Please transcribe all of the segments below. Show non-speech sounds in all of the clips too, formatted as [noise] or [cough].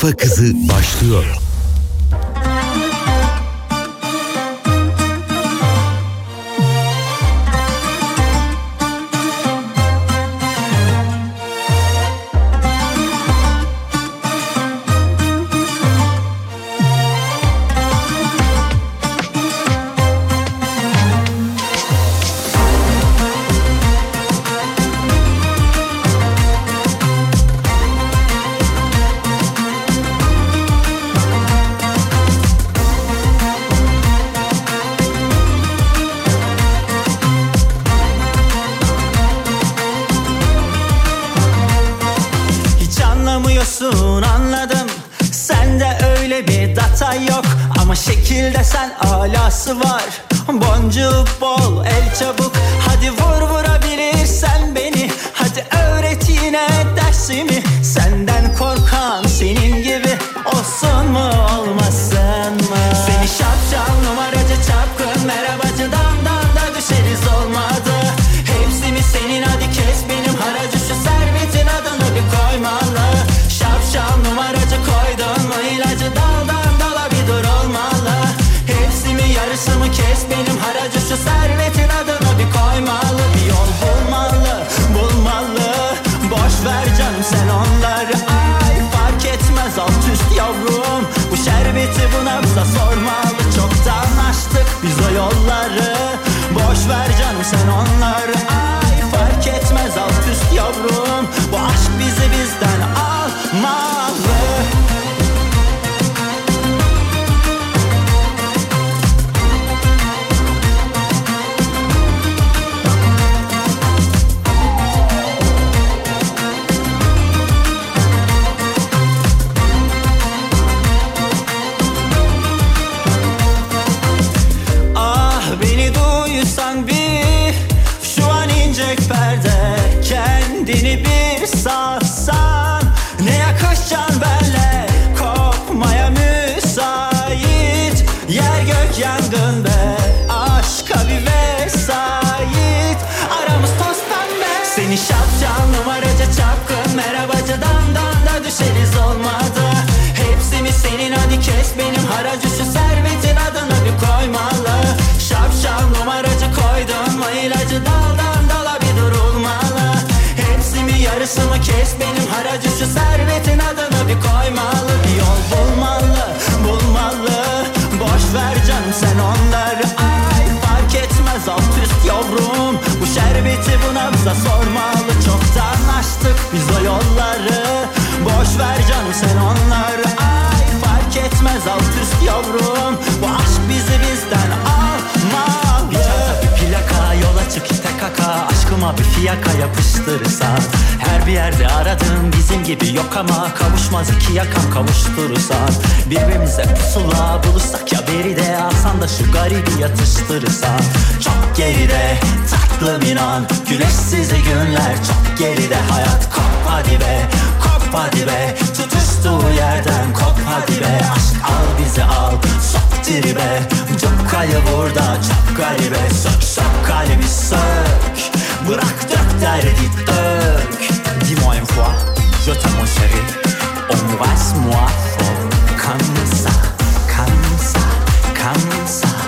Kafa Kızı başlıyor. sen onlar Ay fark etmez alt üst yavrum. Bu aşk bizi bizden alma. Plaka yola çık ite kaka. Aşkıma bir fiyaka yapıştırırsan Her bir yerde aradığım bizim gibi yok ama Kavuşmaz iki yakam kavuşturursan Birbirimize pusula bulursak ya beride Alsan da şu garibi yatıştırırsan Çok geride tatlım inan Güneşsiz günler. Çok geride Hayat kop hadi be top hadi be Tutuştuğu yerden. Kop hadi be Aşk al bizi al. Sok tribe Copkayı vur da çap garibe. Sök sök kalbi sök. Bırak dök derdi dök. Dis-moi une fois, je t'aime mon chéri. Embrasse-moi fort. Comme ça, comme ça, comme ça.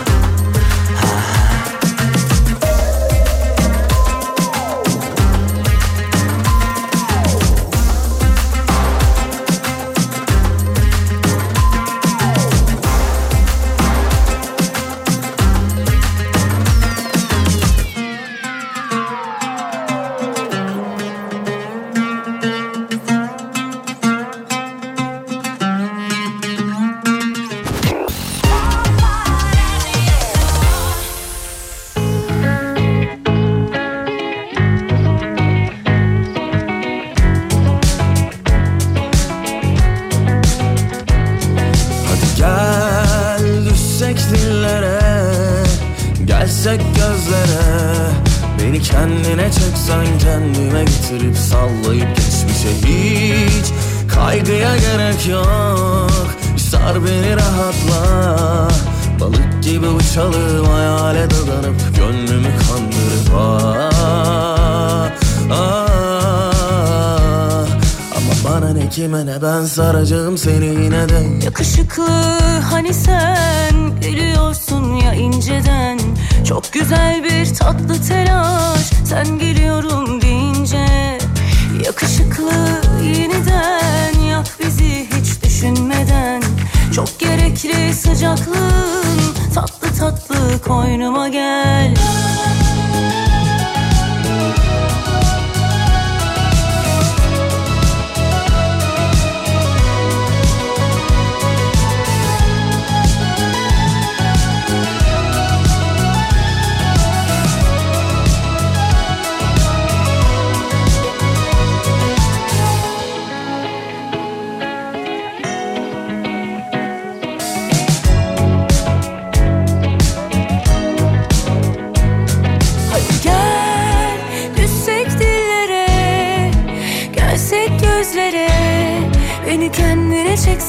Yakışıklı hani sen gülüyorsun ya inceden. Çok güzel bir tatlı telaş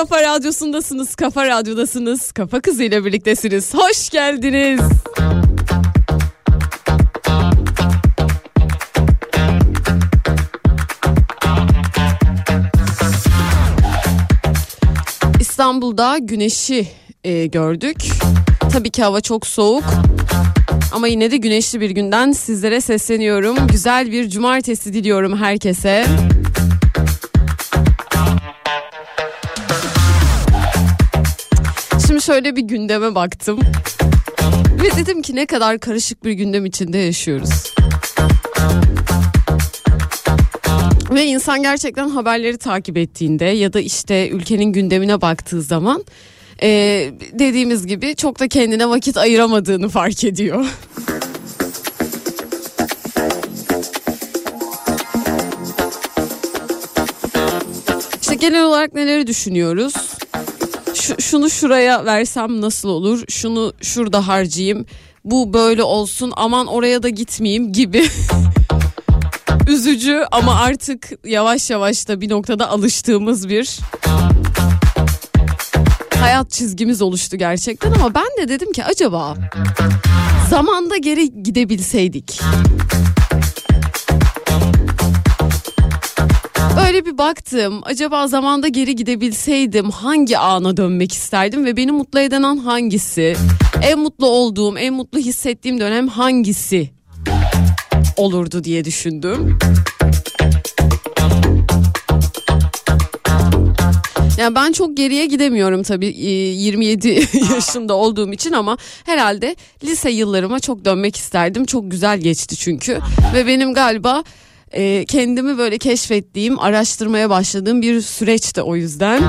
kafa radyosundasınız, kafa radyodasınız, kafa kızıyla birliktesiniz. Hoş geldiniz. İstanbul'da güneşi e, gördük. Tabii ki hava çok soğuk. Ama yine de güneşli bir günden sizlere sesleniyorum. Güzel bir cumartesi diliyorum herkese. Şöyle bir gündeme baktım. Ve dedim ki ne kadar karışık bir gündem içinde yaşıyoruz. Ve insan gerçekten haberleri takip ettiğinde ya da işte ülkenin gündemine baktığı zaman e, dediğimiz gibi çok da kendine vakit ayıramadığını fark ediyor. İşte genel olarak neleri düşünüyoruz? Şu- şunu şuraya versem nasıl olur? Şunu şurada harcayayım. Bu böyle olsun. Aman oraya da gitmeyeyim gibi. [laughs] Üzücü ama artık yavaş yavaş da bir noktada alıştığımız bir hayat çizgimiz oluştu gerçekten ama ben de dedim ki acaba zamanda geri gidebilseydik. Böyle bir baktım. Acaba zamanda geri gidebilseydim hangi ana dönmek isterdim ve beni mutlu eden an hangisi? En mutlu olduğum, en mutlu hissettiğim dönem hangisi olurdu diye düşündüm. Yani ben çok geriye gidemiyorum tabii e, 27 [laughs] yaşında olduğum için ama herhalde lise yıllarıma çok dönmek isterdim. Çok güzel geçti çünkü ve benim galiba e, kendimi böyle keşfettiğim, araştırmaya başladığım bir süreçti o yüzden.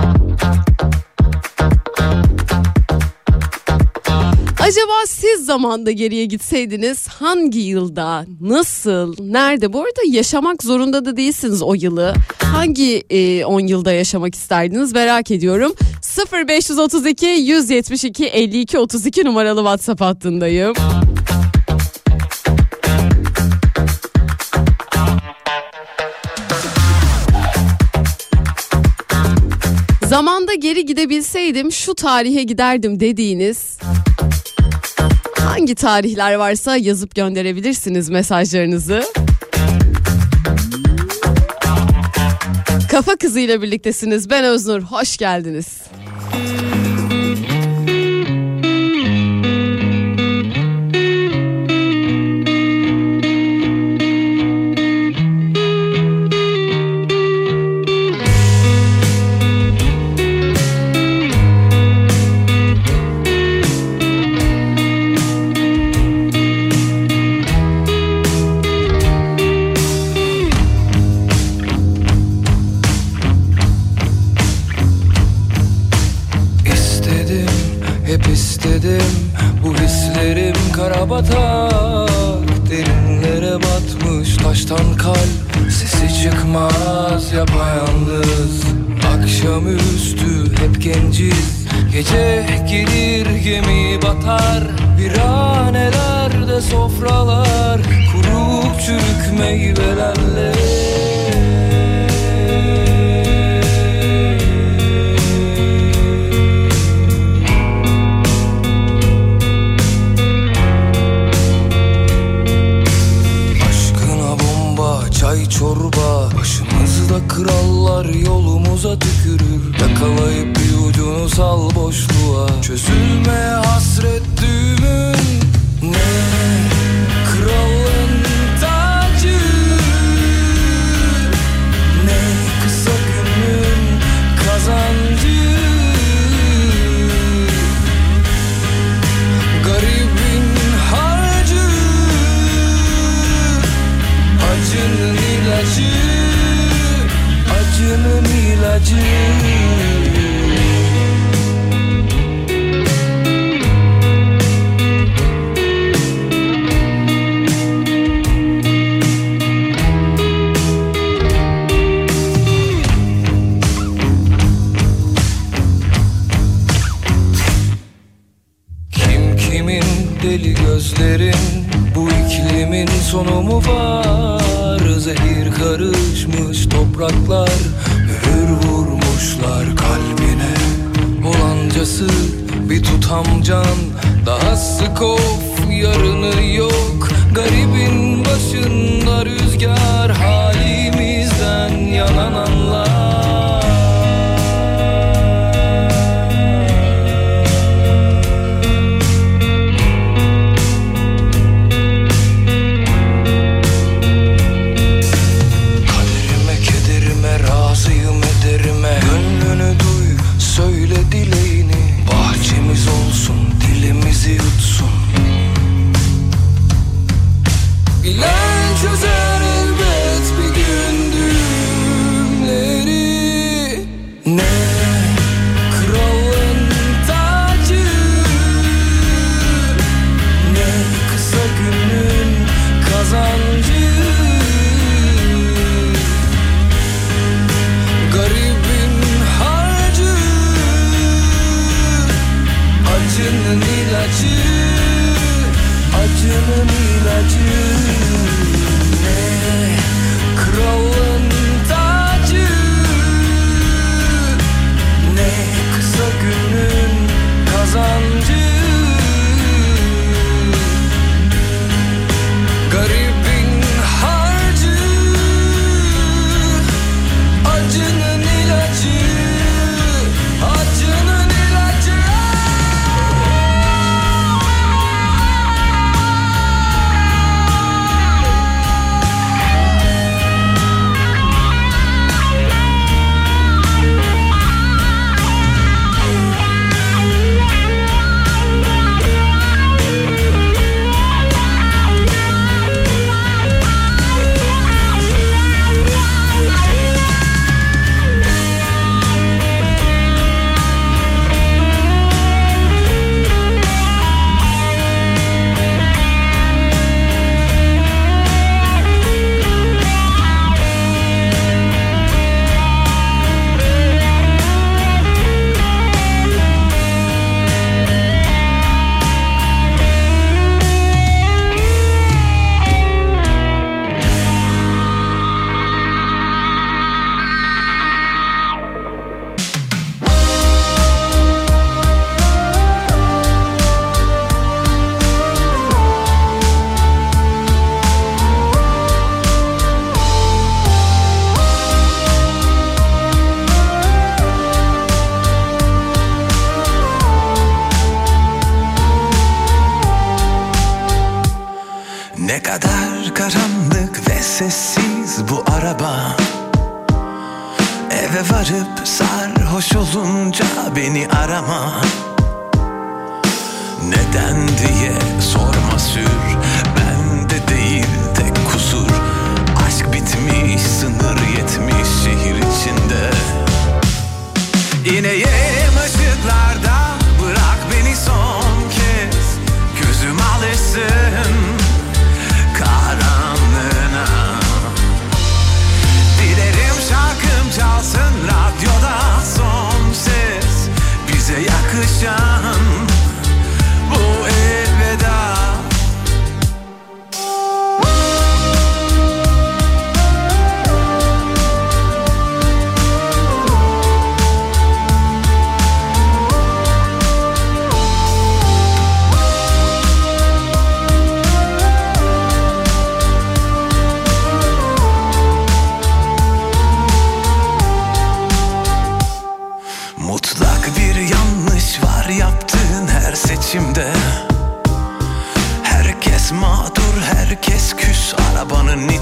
Acaba siz zamanda geriye gitseydiniz hangi yılda, nasıl, nerede? Bu arada yaşamak zorunda da değilsiniz o yılı. Hangi 10 yılda yaşamak isterdiniz merak ediyorum. 0532 172 52 32 numaralı WhatsApp hattındayım. Zamanda geri gidebilseydim şu tarihe giderdim dediğiniz hangi tarihler varsa yazıp gönderebilirsiniz mesajlarınızı. Kafa kızıyla birliktesiniz. Ben Öznur. Hoş geldiniz. Karabatak Derinlere batmış taştan kalp. Sesi çıkmaz yapayalnız. Akşamüstü hep genciz. Gece gelir gemi batar. Viranelerde sofralar. Kurup çürük meyvelerle yolumuza tükürür. Yakalayıp bir ucunu sal boşluğa. Çözülmeye hasret deli gözlerin Bu iklimin sonu mu var? Zehir karışmış topraklar Mühür vurmuşlar kalbine. Olancası bir tutam can. Daha sık of yarını yok. Garibin başında rüzgar. Halimizden yanan Ne kadar karanlık ve sessiz bu araba. Eve varıp sarhoş olunca beni arama. Neden diye sorma sür. Bende değil tek kusur. Aşk bitmiş sınır yetmiş şehir içinde. İneyim ışıklarda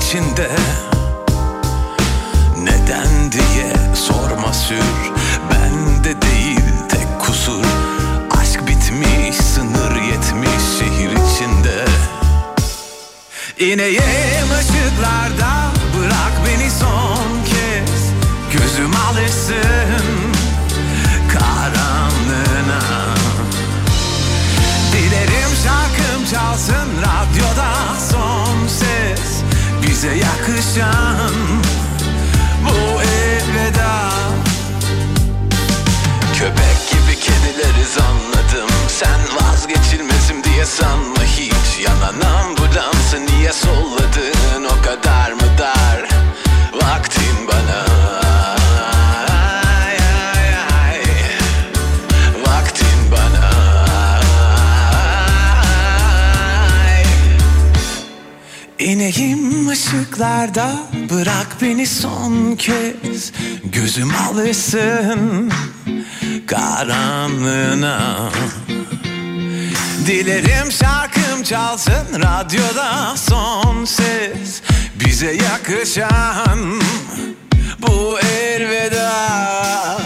içinde. Neden diye sorma sür. Bende değil tek kusur. Aşk bitmiş, sınır yetmiş şehir içinde. İneyim ışıklarda bırak beni son kez. Gözüm alırsın karanlığına. Dilerim şarkım çalsın radyoda son Bize yakışan bu elveda. Köpek gibi kedileriz anladım Sen vazgeçilmezim diye sanma hiç. Yanan ambulansı niye solladın? O kadar mı dar? Vaktin bana ışıklarda bırak beni son kez. Gözüm alışsın karanlığına. Dilerim şarkım çalsın radyoda son ses. Bize yakışan bu elveda.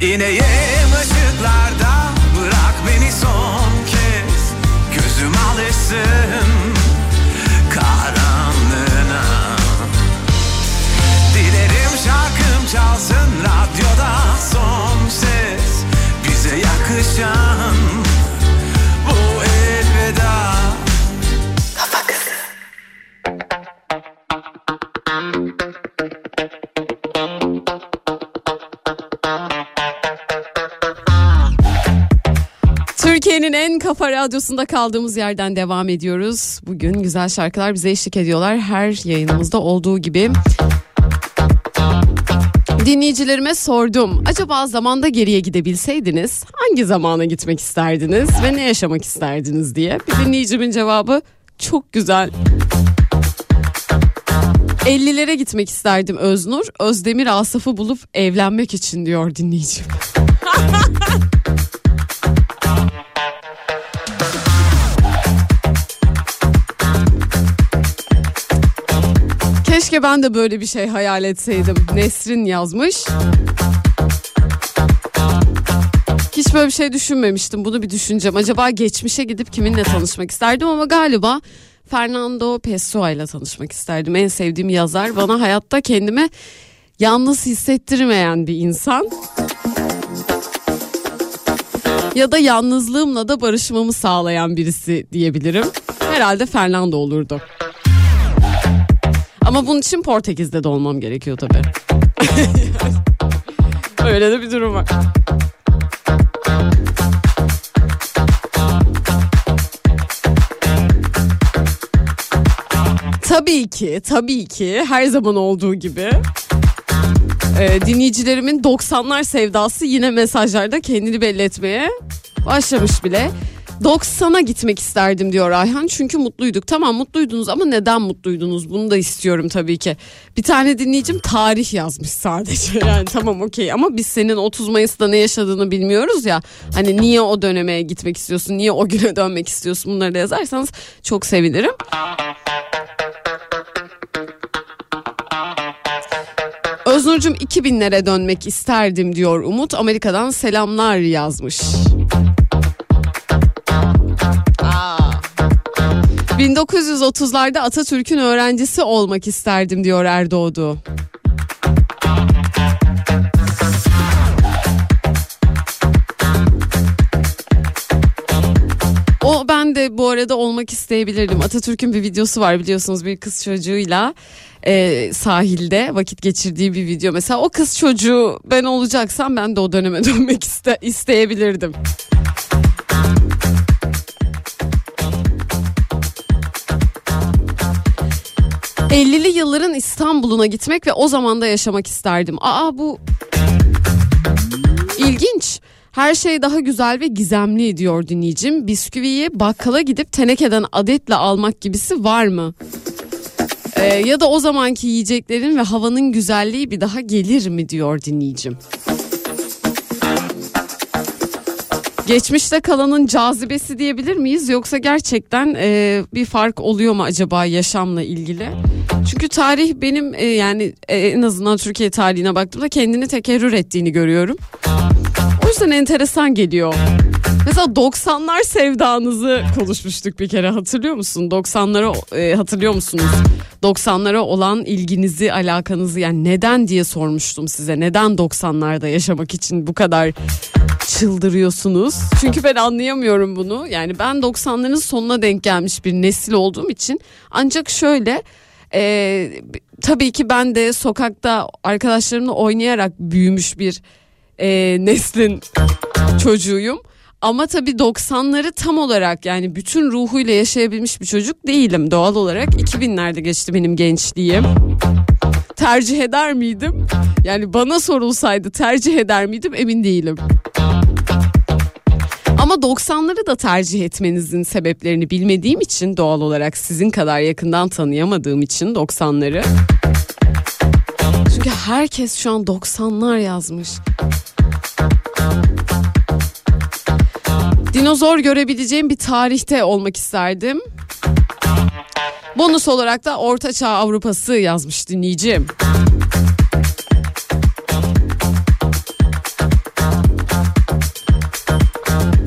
İneyim ışıklarda bırak beni son kez. Gözüm alışsın çalsın radyoda son ses Bize yakışan bu elveda Türkiye'nin en kafa radyosunda kaldığımız yerden devam ediyoruz. Bugün güzel şarkılar bize eşlik ediyorlar. Her yayınımızda olduğu gibi. Dinleyicilerime sordum. Acaba zamanda geriye gidebilseydiniz hangi zamana gitmek isterdiniz ve ne yaşamak isterdiniz diye. Bir dinleyicimin cevabı çok güzel. 50'lere gitmek isterdim Öznur. Özdemir Asaf'ı bulup evlenmek için diyor dinleyicim. [laughs] Keşke ben de böyle bir şey hayal etseydim. Nesrin yazmış. Hiç böyle bir şey düşünmemiştim. Bunu bir düşüneceğim. Acaba geçmişe gidip kiminle tanışmak isterdim ama galiba Fernando Pessoa ile tanışmak isterdim. En sevdiğim yazar. Bana hayatta kendimi yalnız hissettirmeyen bir insan. Ya da yalnızlığımla da barışmamı sağlayan birisi diyebilirim. Herhalde Fernando olurdu. Ama bunun için Portekiz'de de olmam gerekiyor tabii. [laughs] Öyle de bir durum var. Tabii ki, tabii ki her zaman olduğu gibi e, dinleyicilerimin 90'lar sevdası yine mesajlarda kendini belli etmeye başlamış bile. 90'a gitmek isterdim diyor Ayhan çünkü mutluyduk. Tamam mutluydunuz ama neden mutluydunuz bunu da istiyorum tabii ki. Bir tane dinleyicim tarih yazmış sadece [laughs] yani tamam okey ama biz senin 30 Mayıs'ta ne yaşadığını bilmiyoruz ya. Hani niye o döneme gitmek istiyorsun niye o güne [laughs] dönmek istiyorsun bunları da yazarsanız çok sevinirim. Öznur'cum 2000'lere dönmek isterdim diyor Umut. Amerika'dan selamlar yazmış. Aa. 1930'larda Atatürk'ün öğrencisi olmak isterdim diyor Erdoğdu. O ben de bu arada olmak isteyebilirdim. Atatürk'ün bir videosu var biliyorsunuz bir kız çocuğuyla e, sahilde vakit geçirdiği bir video. Mesela o kız çocuğu ben olacaksam ben de o döneme [laughs] dönmek iste, isteyebilirdim. ...50'li yılların İstanbul'una gitmek ve o zamanda yaşamak isterdim. Aa bu ilginç. Her şey daha güzel ve gizemli diyor dinleyicim. Bisküviyi bakkala gidip tenekeden adetle almak gibisi var mı? Ee, ya da o zamanki yiyeceklerin ve havanın güzelliği bir daha gelir mi diyor dinleyicim. Geçmişte kalanın cazibesi diyebilir miyiz yoksa gerçekten e, bir fark oluyor mu acaba yaşamla ilgili? Çünkü tarih benim e, yani e, en azından Türkiye tarihine baktığımda kendini tekerrür ettiğini görüyorum. O yüzden enteresan geliyor. Mesela 90'lar sevdanızı konuşmuştuk bir kere hatırlıyor musun? 90'lara e, hatırlıyor musunuz? 90'lara olan ilginizi, alakanızı yani neden diye sormuştum size. Neden 90'larda yaşamak için bu kadar çıldırıyorsunuz? Çünkü ben anlayamıyorum bunu. Yani ben 90'ların sonuna denk gelmiş bir nesil olduğum için ancak şöyle e, tabii ki ben de sokakta arkadaşlarımla oynayarak büyümüş bir e, neslin çocuğuyum. Ama tabii 90'ları tam olarak yani bütün ruhuyla yaşayabilmiş bir çocuk değilim doğal olarak. 2000'lerde geçti benim gençliğim. Tercih eder miydim? Yani bana sorulsaydı tercih eder miydim emin değilim. Ama 90'ları da tercih etmenizin sebeplerini bilmediğim için doğal olarak sizin kadar yakından tanıyamadığım için 90'ları. Çünkü herkes şu an 90'lar yazmış. Dinozor görebileceğim bir tarihte olmak isterdim. Bonus olarak da Orta Çağ Avrupası yazmış dinleyicim.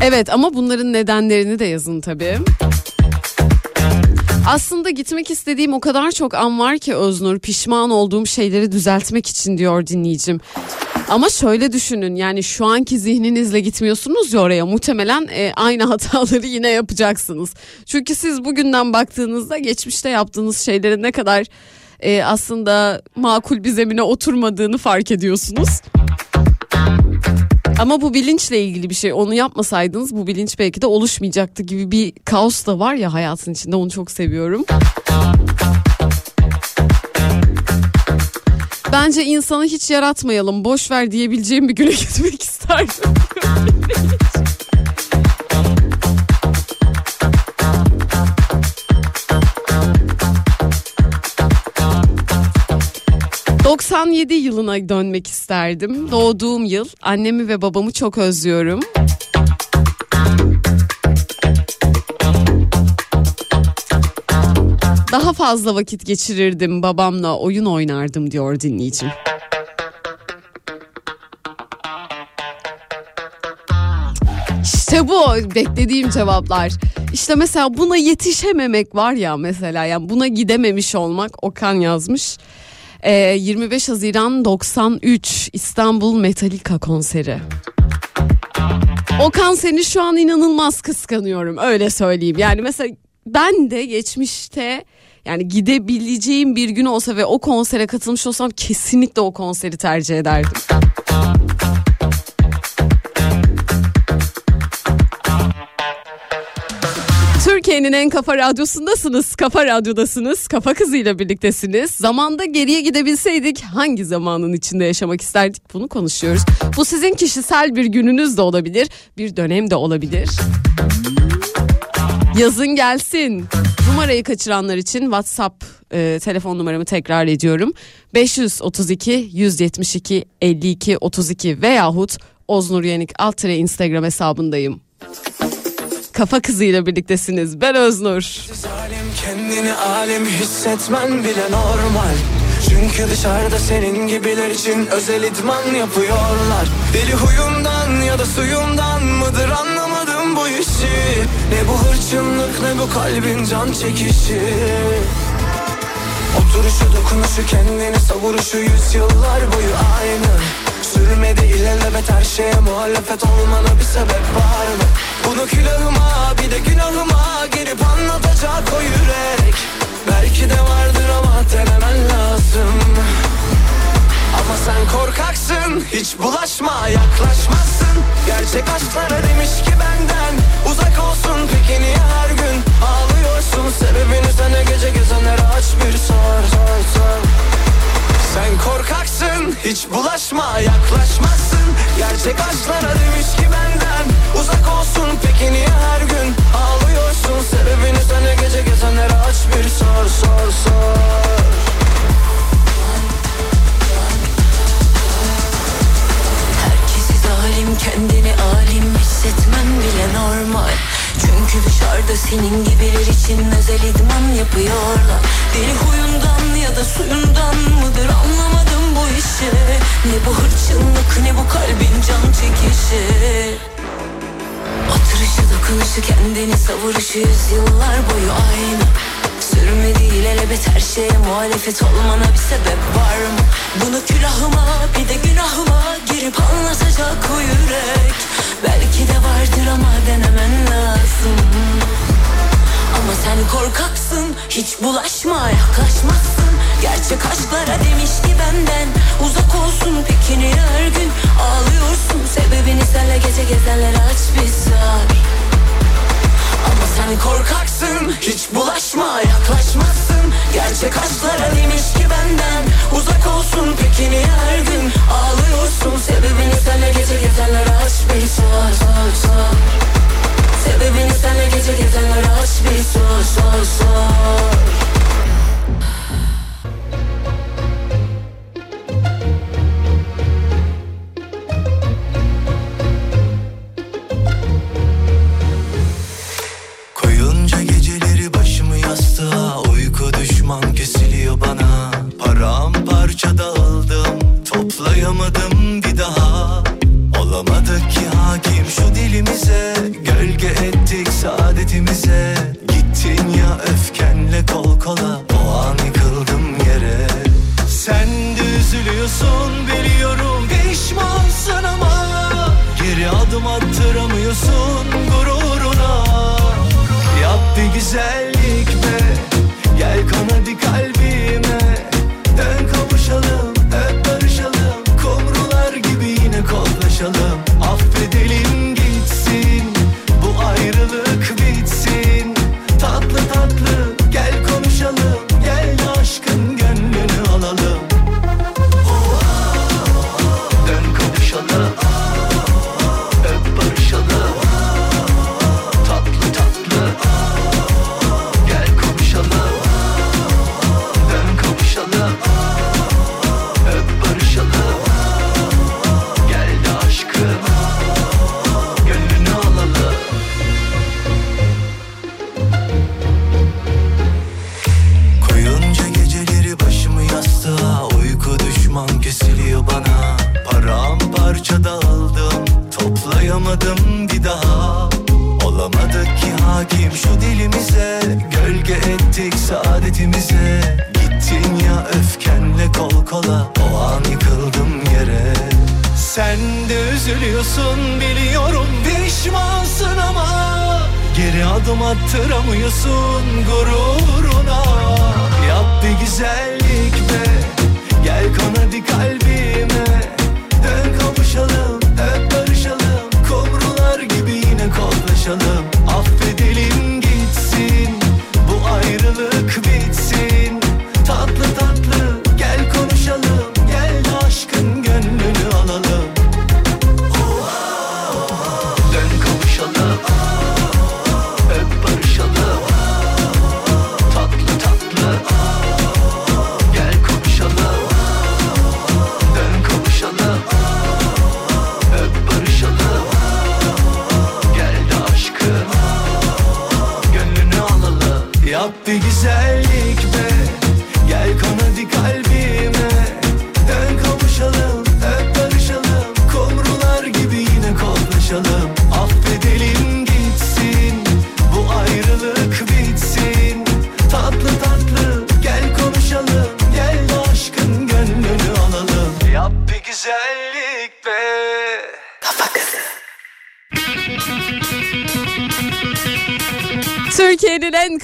Evet ama bunların nedenlerini de yazın tabii. Aslında gitmek istediğim o kadar çok an var ki Öznur pişman olduğum şeyleri düzeltmek için diyor dinleyicim. Ama şöyle düşünün yani şu anki zihninizle gitmiyorsunuz ya oraya muhtemelen e, aynı [laughs] hataları yine yapacaksınız. Çünkü siz bugünden baktığınızda geçmişte yaptığınız şeylerin ne kadar e, aslında makul bir zemine oturmadığını fark ediyorsunuz. Ama bu bilinçle ilgili bir şey. Onu yapmasaydınız bu bilinç belki de oluşmayacaktı gibi bir kaos da var ya hayatın içinde. Onu çok seviyorum. Bence insanı hiç yaratmayalım. Boş ver diyebileceğim bir güne [laughs] gitmek isterdim. ...97 yılına dönmek isterdim. Doğduğum yıl. Annemi ve babamı çok özlüyorum. Daha fazla vakit geçirirdim babamla oyun oynardım diyor dinleyicim. İşte bu beklediğim cevaplar. İşte mesela buna yetişememek var ya mesela yani buna gidememiş olmak Okan yazmış. Ee, 25 Haziran 93 İstanbul Metallica konseri. Okan seni şu an inanılmaz kıskanıyorum öyle söyleyeyim. Yani mesela ben de geçmişte yani gidebileceğim bir gün olsa ve o konsere katılmış olsam kesinlikle o konseri tercih ederdim. Türkiye'nin en kafa radyosundasınız. Kafa radyodasınız. Kafa kızıyla birliktesiniz. Zamanda geriye gidebilseydik hangi zamanın içinde yaşamak isterdik bunu konuşuyoruz. Bu sizin kişisel bir gününüz de olabilir. Bir dönem de olabilir. Yazın gelsin. Numarayı kaçıranlar için WhatsApp e, telefon numaramı tekrar ediyorum. 532 172 52 32 veyahut Oznur Yenik alt Instagram hesabındayım. Kafa kızıyla birliktesiniz. Ben Öznur. Zalim kendini alim hissetmen bile normal. Çünkü dışarıda senin gibiler için özel idman yapıyorlar. Deli huyumdan ya da suyumdan mıdır anlamadım bu işi. Ne bu hırçınlık ne bu kalbin can çekişi. Oturuşu dokunuşu kendini savuruşu yüzyıllar boyu aynı Sürmedi ilelebet her şeye muhalefet olmana bir sebep var mı? Bunu külahıma bir de günahıma gelip anlatacak o yürek. Belki de vardır ama denemen lazım. Ama sen korkaksın hiç bulaşma yaklaşmazsın. Gerçek aşklara demiş ki benden uzak olsun. Peki niye her gün ağlıyorsun? Sebebini sana gece gezenlere aç bir sor sor sor sen korkaksın hiç bulaşma yaklaşmazsın. Gerçek aşklara demiş ki benden uzak olsun. Peki niye her gün ağlıyorsun? Sebebini sana gece gezenlere aç bir sor sor sor. Herkesi zalim kendini alim hissetmen Kendileri için özel idman yapıyorlar. Deli huyundan ya da suyundan mıdır anlamadım bu işi. Ne bu hırçınlık ne bu kalbin can çekişi. Oturuşu dokunuşu kendini savuruşu yüzyıllar boyu aynı. Sürme değil elebet her şeye muhalefet olmana bir sebep var mı? Bunu külahıma bir de günahıma girip anlatacak o yürek Belki de vardır ama denemen lazım. Ama sen korkaksın hiç bulaşma yaklaşmazsın. Gerçek aşklara demiş ki benden uzak olsun peki niye her gün ağlıyorsun. Sebebini senle gece gezenlere aç bir sar ama sen korkaksın Hiç bulaşma yaklaşmazsın. Gerçek aşklara demiş ki benden Uzak olsun. Peki niye her gün Ağlıyorsun? Sebebini senle gece gezenlere aç bir sor Sebebini senle gece gezenlere aç bir sor sor sor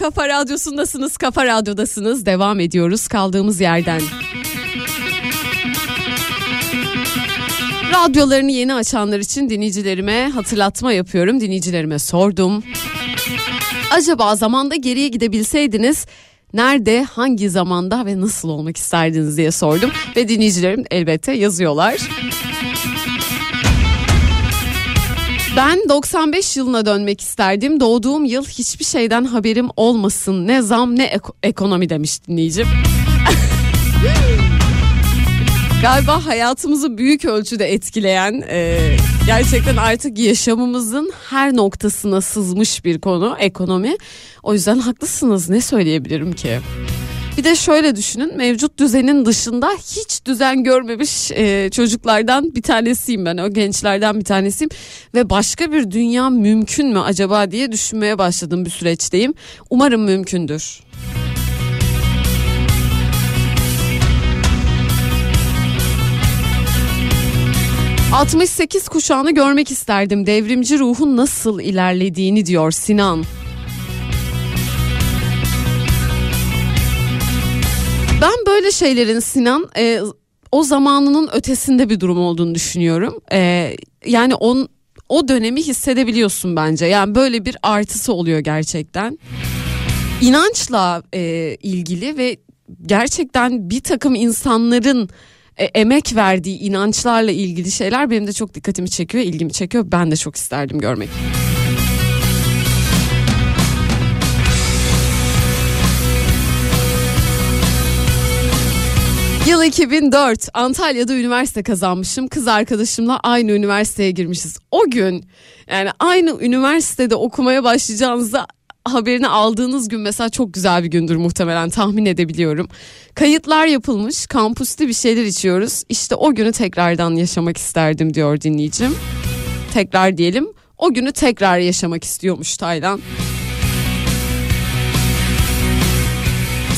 kafa radyosundasınız, kafa radyodasınız. Devam ediyoruz kaldığımız yerden. Radyolarını yeni açanlar için dinleyicilerime hatırlatma yapıyorum. Dinleyicilerime sordum. Acaba zamanda geriye gidebilseydiniz nerede, hangi zamanda ve nasıl olmak isterdiniz diye sordum. Ve dinleyicilerim elbette yazıyorlar. Ben 95 yılına dönmek isterdim. Doğduğum yıl hiçbir şeyden haberim olmasın. Ne zam ne ek- ekonomi demiş dinleyicim. [laughs] Galiba hayatımızı büyük ölçüde etkileyen e, gerçekten artık yaşamımızın her noktasına sızmış bir konu ekonomi. O yüzden haklısınız ne söyleyebilirim ki? Bir de şöyle düşünün mevcut düzenin dışında hiç düzen görmemiş e, çocuklardan bir tanesiyim ben o gençlerden bir tanesiyim ve başka bir dünya mümkün mü acaba diye düşünmeye başladım bir süreçteyim. Umarım mümkündür. ...68 kuşağını görmek isterdim. Devrimci ruhun nasıl ilerlediğini diyor Sinan. Ben böyle şeylerin Sinan e, o zamanının ötesinde bir durum olduğunu düşünüyorum. E, yani on, o dönemi hissedebiliyorsun bence. Yani böyle bir artısı oluyor gerçekten. İnançla e, ilgili ve gerçekten bir takım insanların e, emek verdiği inançlarla ilgili şeyler benim de çok dikkatimi çekiyor, ilgimi çekiyor. Ben de çok isterdim görmek. Yıl 2004 Antalya'da üniversite kazanmışım. Kız arkadaşımla aynı üniversiteye girmişiz. O gün yani aynı üniversitede okumaya başlayacağınızda haberini aldığınız gün mesela çok güzel bir gündür muhtemelen tahmin edebiliyorum. Kayıtlar yapılmış kampüste bir şeyler içiyoruz. İşte o günü tekrardan yaşamak isterdim diyor dinleyicim. Tekrar diyelim o günü tekrar yaşamak istiyormuş Taylan.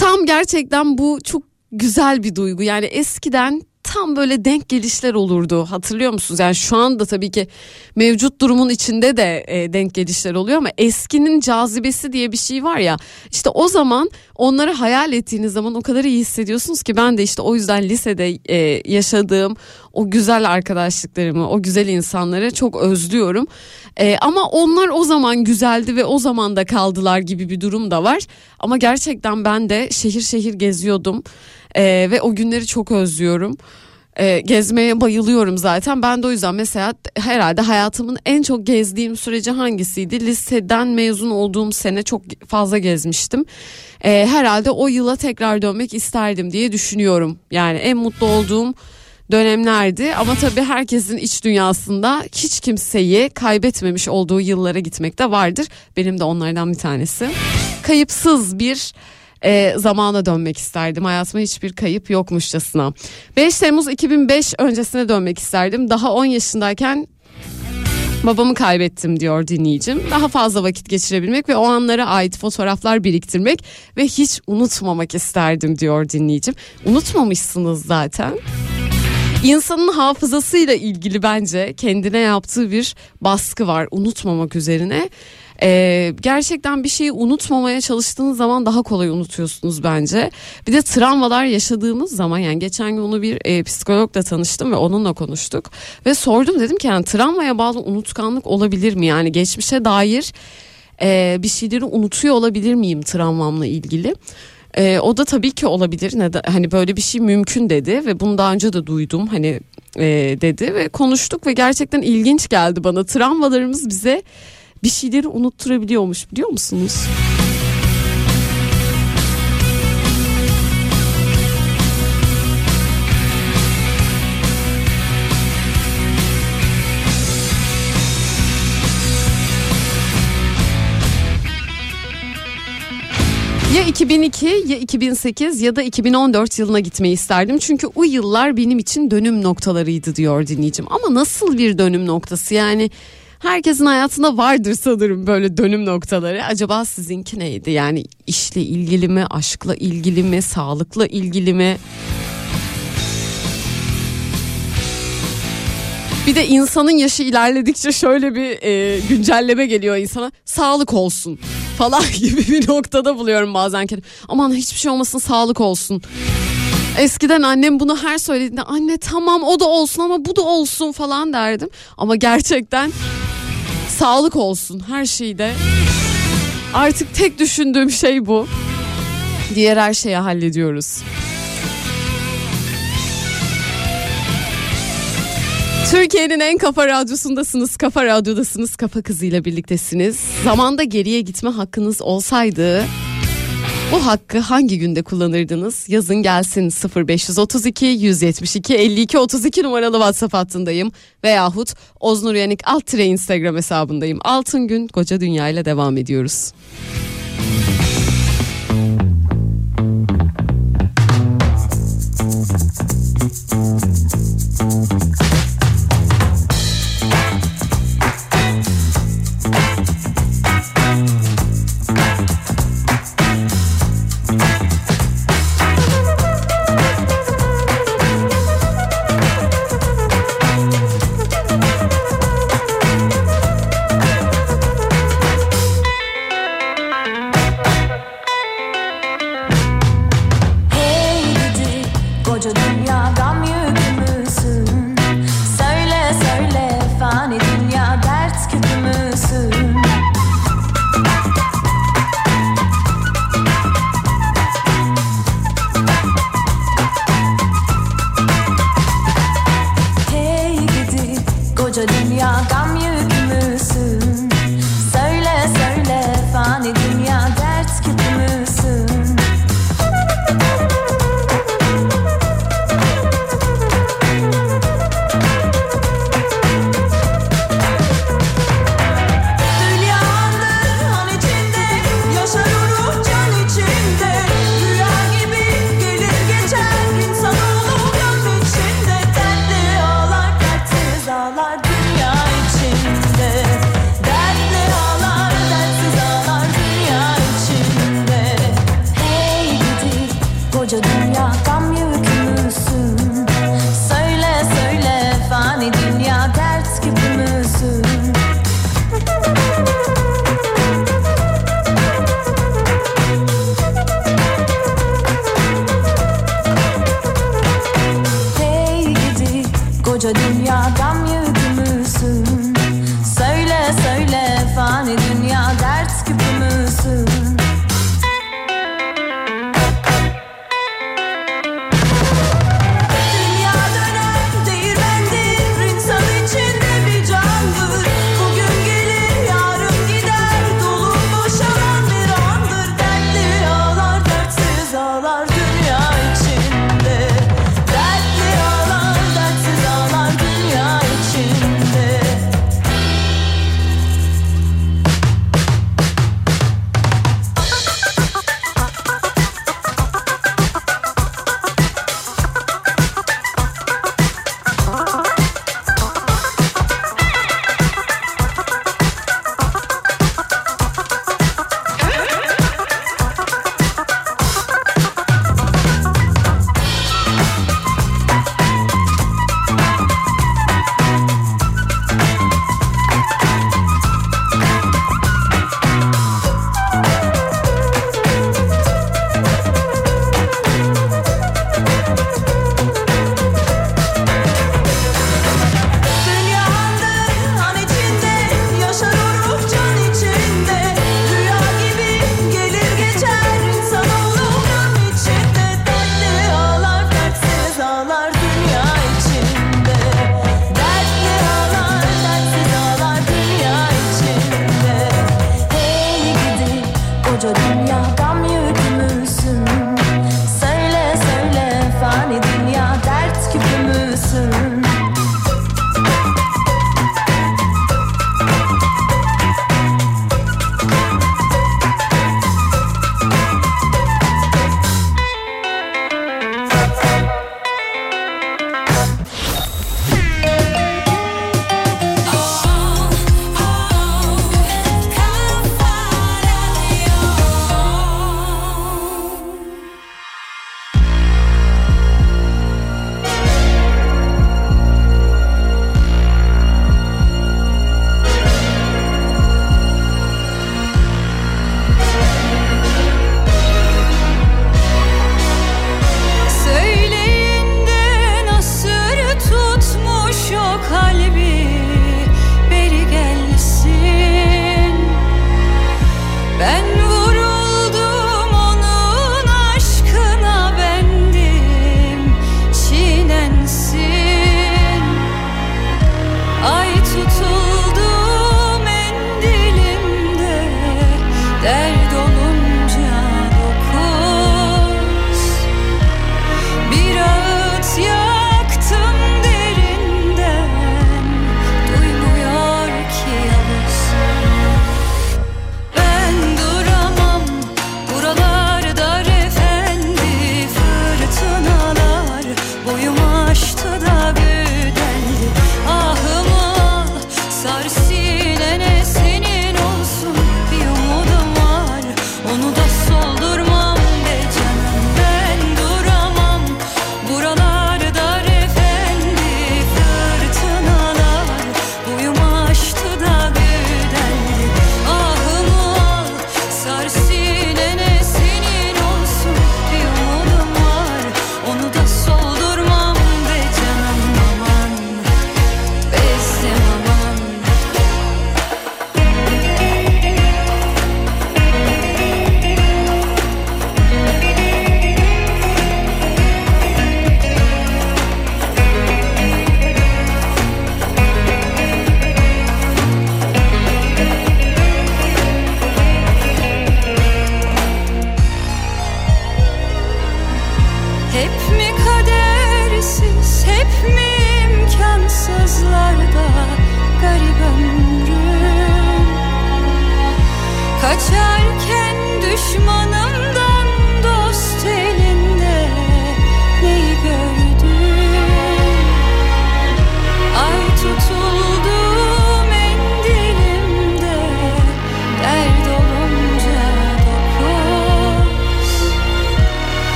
Tam gerçekten bu çok güzel bir duygu. Yani eskiden tam böyle denk gelişler olurdu hatırlıyor musunuz? Yani şu anda tabii ki mevcut durumun içinde de e, denk gelişler oluyor ama eskinin cazibesi diye bir şey var ya işte o zaman onları hayal ettiğiniz zaman o kadar iyi hissediyorsunuz ki ben de işte o yüzden lisede e, yaşadığım o güzel arkadaşlıklarımı o güzel insanları çok özlüyorum. E, ama onlar o zaman güzeldi ve o zaman da kaldılar gibi bir durum da var. Ama gerçekten ben de şehir şehir geziyordum. Ee, ve o günleri çok özlüyorum. Ee, gezmeye bayılıyorum zaten. Ben de o yüzden mesela herhalde hayatımın en çok gezdiğim süreci hangisiydi? Liseden mezun olduğum sene çok fazla gezmiştim. Ee, herhalde o yıla tekrar dönmek isterdim diye düşünüyorum. Yani en mutlu olduğum dönemlerdi ama tabii herkesin iç dünyasında hiç kimseyi kaybetmemiş olduğu yıllara gitmek de vardır. Benim de onlardan bir tanesi. Kayıpsız bir e, zamana dönmek isterdim. Hayatıma hiçbir kayıp yokmuşçasına. 5 Temmuz 2005 öncesine dönmek isterdim. Daha 10 yaşındayken Babamı kaybettim diyor dinleyicim. Daha fazla vakit geçirebilmek ve o anlara ait fotoğraflar biriktirmek ve hiç unutmamak isterdim diyor dinleyicim. Unutmamışsınız zaten. İnsanın hafızasıyla ilgili bence kendine yaptığı bir baskı var unutmamak üzerine. Ee, gerçekten bir şeyi unutmamaya çalıştığınız zaman daha kolay unutuyorsunuz bence. Bir de travmalar yaşadığımız zaman yani geçen gün onu bir e, psikologla tanıştım ve onunla konuştuk. Ve sordum dedim ki yani travmaya bağlı unutkanlık olabilir mi? Yani geçmişe dair e, bir şeyleri unutuyor olabilir miyim travmamla ilgili? E, o da tabii ki olabilir. Neden? Hani böyle bir şey mümkün dedi ve bunu daha önce de duydum. Hani e, dedi ve konuştuk ve gerçekten ilginç geldi bana. Travmalarımız bize bir şeyleri unutturabiliyormuş biliyor musunuz? Ya 2002 ya 2008 ya da 2014 yılına gitmeyi isterdim. Çünkü o yıllar benim için dönüm noktalarıydı diyor dinleyicim. Ama nasıl bir dönüm noktası yani herkesin hayatında vardır sanırım böyle dönüm noktaları. Acaba sizinki neydi? Yani işle ilgili mi, aşkla ilgili mi, sağlıkla ilgili mi? Bir de insanın yaşı ilerledikçe şöyle bir e, güncelleme geliyor insana. Sağlık olsun falan [laughs] gibi bir noktada buluyorum bazen kendimi. Aman hiçbir şey olmasın sağlık olsun. Eskiden annem bunu her söylediğinde anne tamam o da olsun ama bu da olsun falan derdim. Ama gerçekten sağlık olsun her şeyde. Artık tek düşündüğüm şey bu. Diğer her şeyi hallediyoruz. Türkiye'nin en kafa radyosundasınız, kafa radyodasınız, kafa kızıyla birliktesiniz. Zamanda geriye gitme hakkınız olsaydı bu hakkı hangi günde kullanırdınız? Yazın gelsin 0532 172 52 32 numaralı WhatsApp hattındayım. Veyahut Oznur Yanik alt Instagram hesabındayım. Altın Gün Koca Dünya ile devam ediyoruz.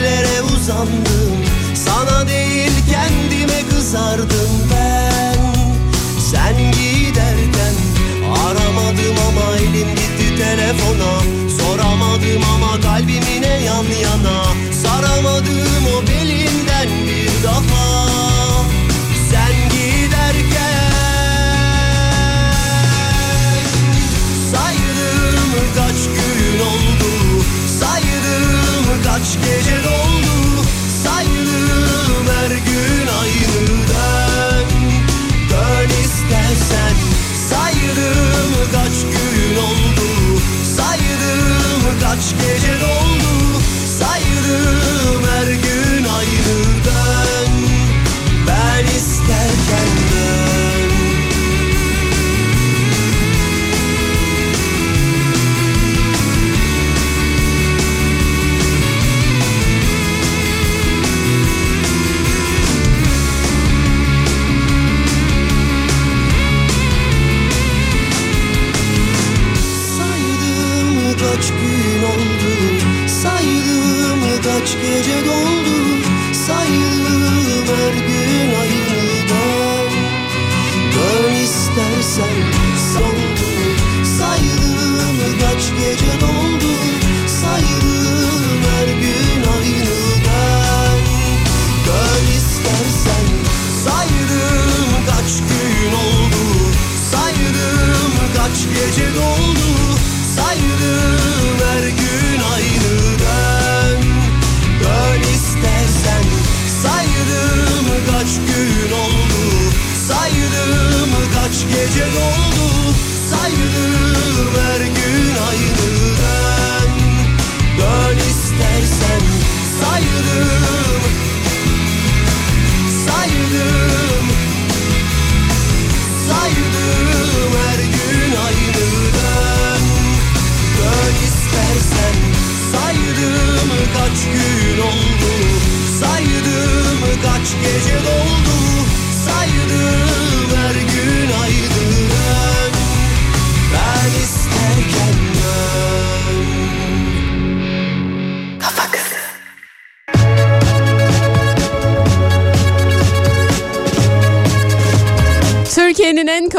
Ellere uzandım. Sana değil kendime kızardım ben. Sen giderken aramadım ama elim gitti telefona. Soramadım ama kalbimine yan yana Saramadım o belimden bir daha kaç gece doldu Saydım her gün aynı dön Dön istersen Saydım kaç gün oldu Saydım kaç gece kaç gece doldu Saydım her gün aynıdan Dön istersen soldu Saydım kaç gece doldu Saydım her gün aynıdan Dön istersen Saydım kaç gün oldu Saydım kaç gece doldu gece doldu Saydım her gün aynı dön Dön istersen Saydım Saydım Saydım her gün aynı dön Dön istersen Saydım kaç gün oldu? Saydım kaç gece doldu? Saydım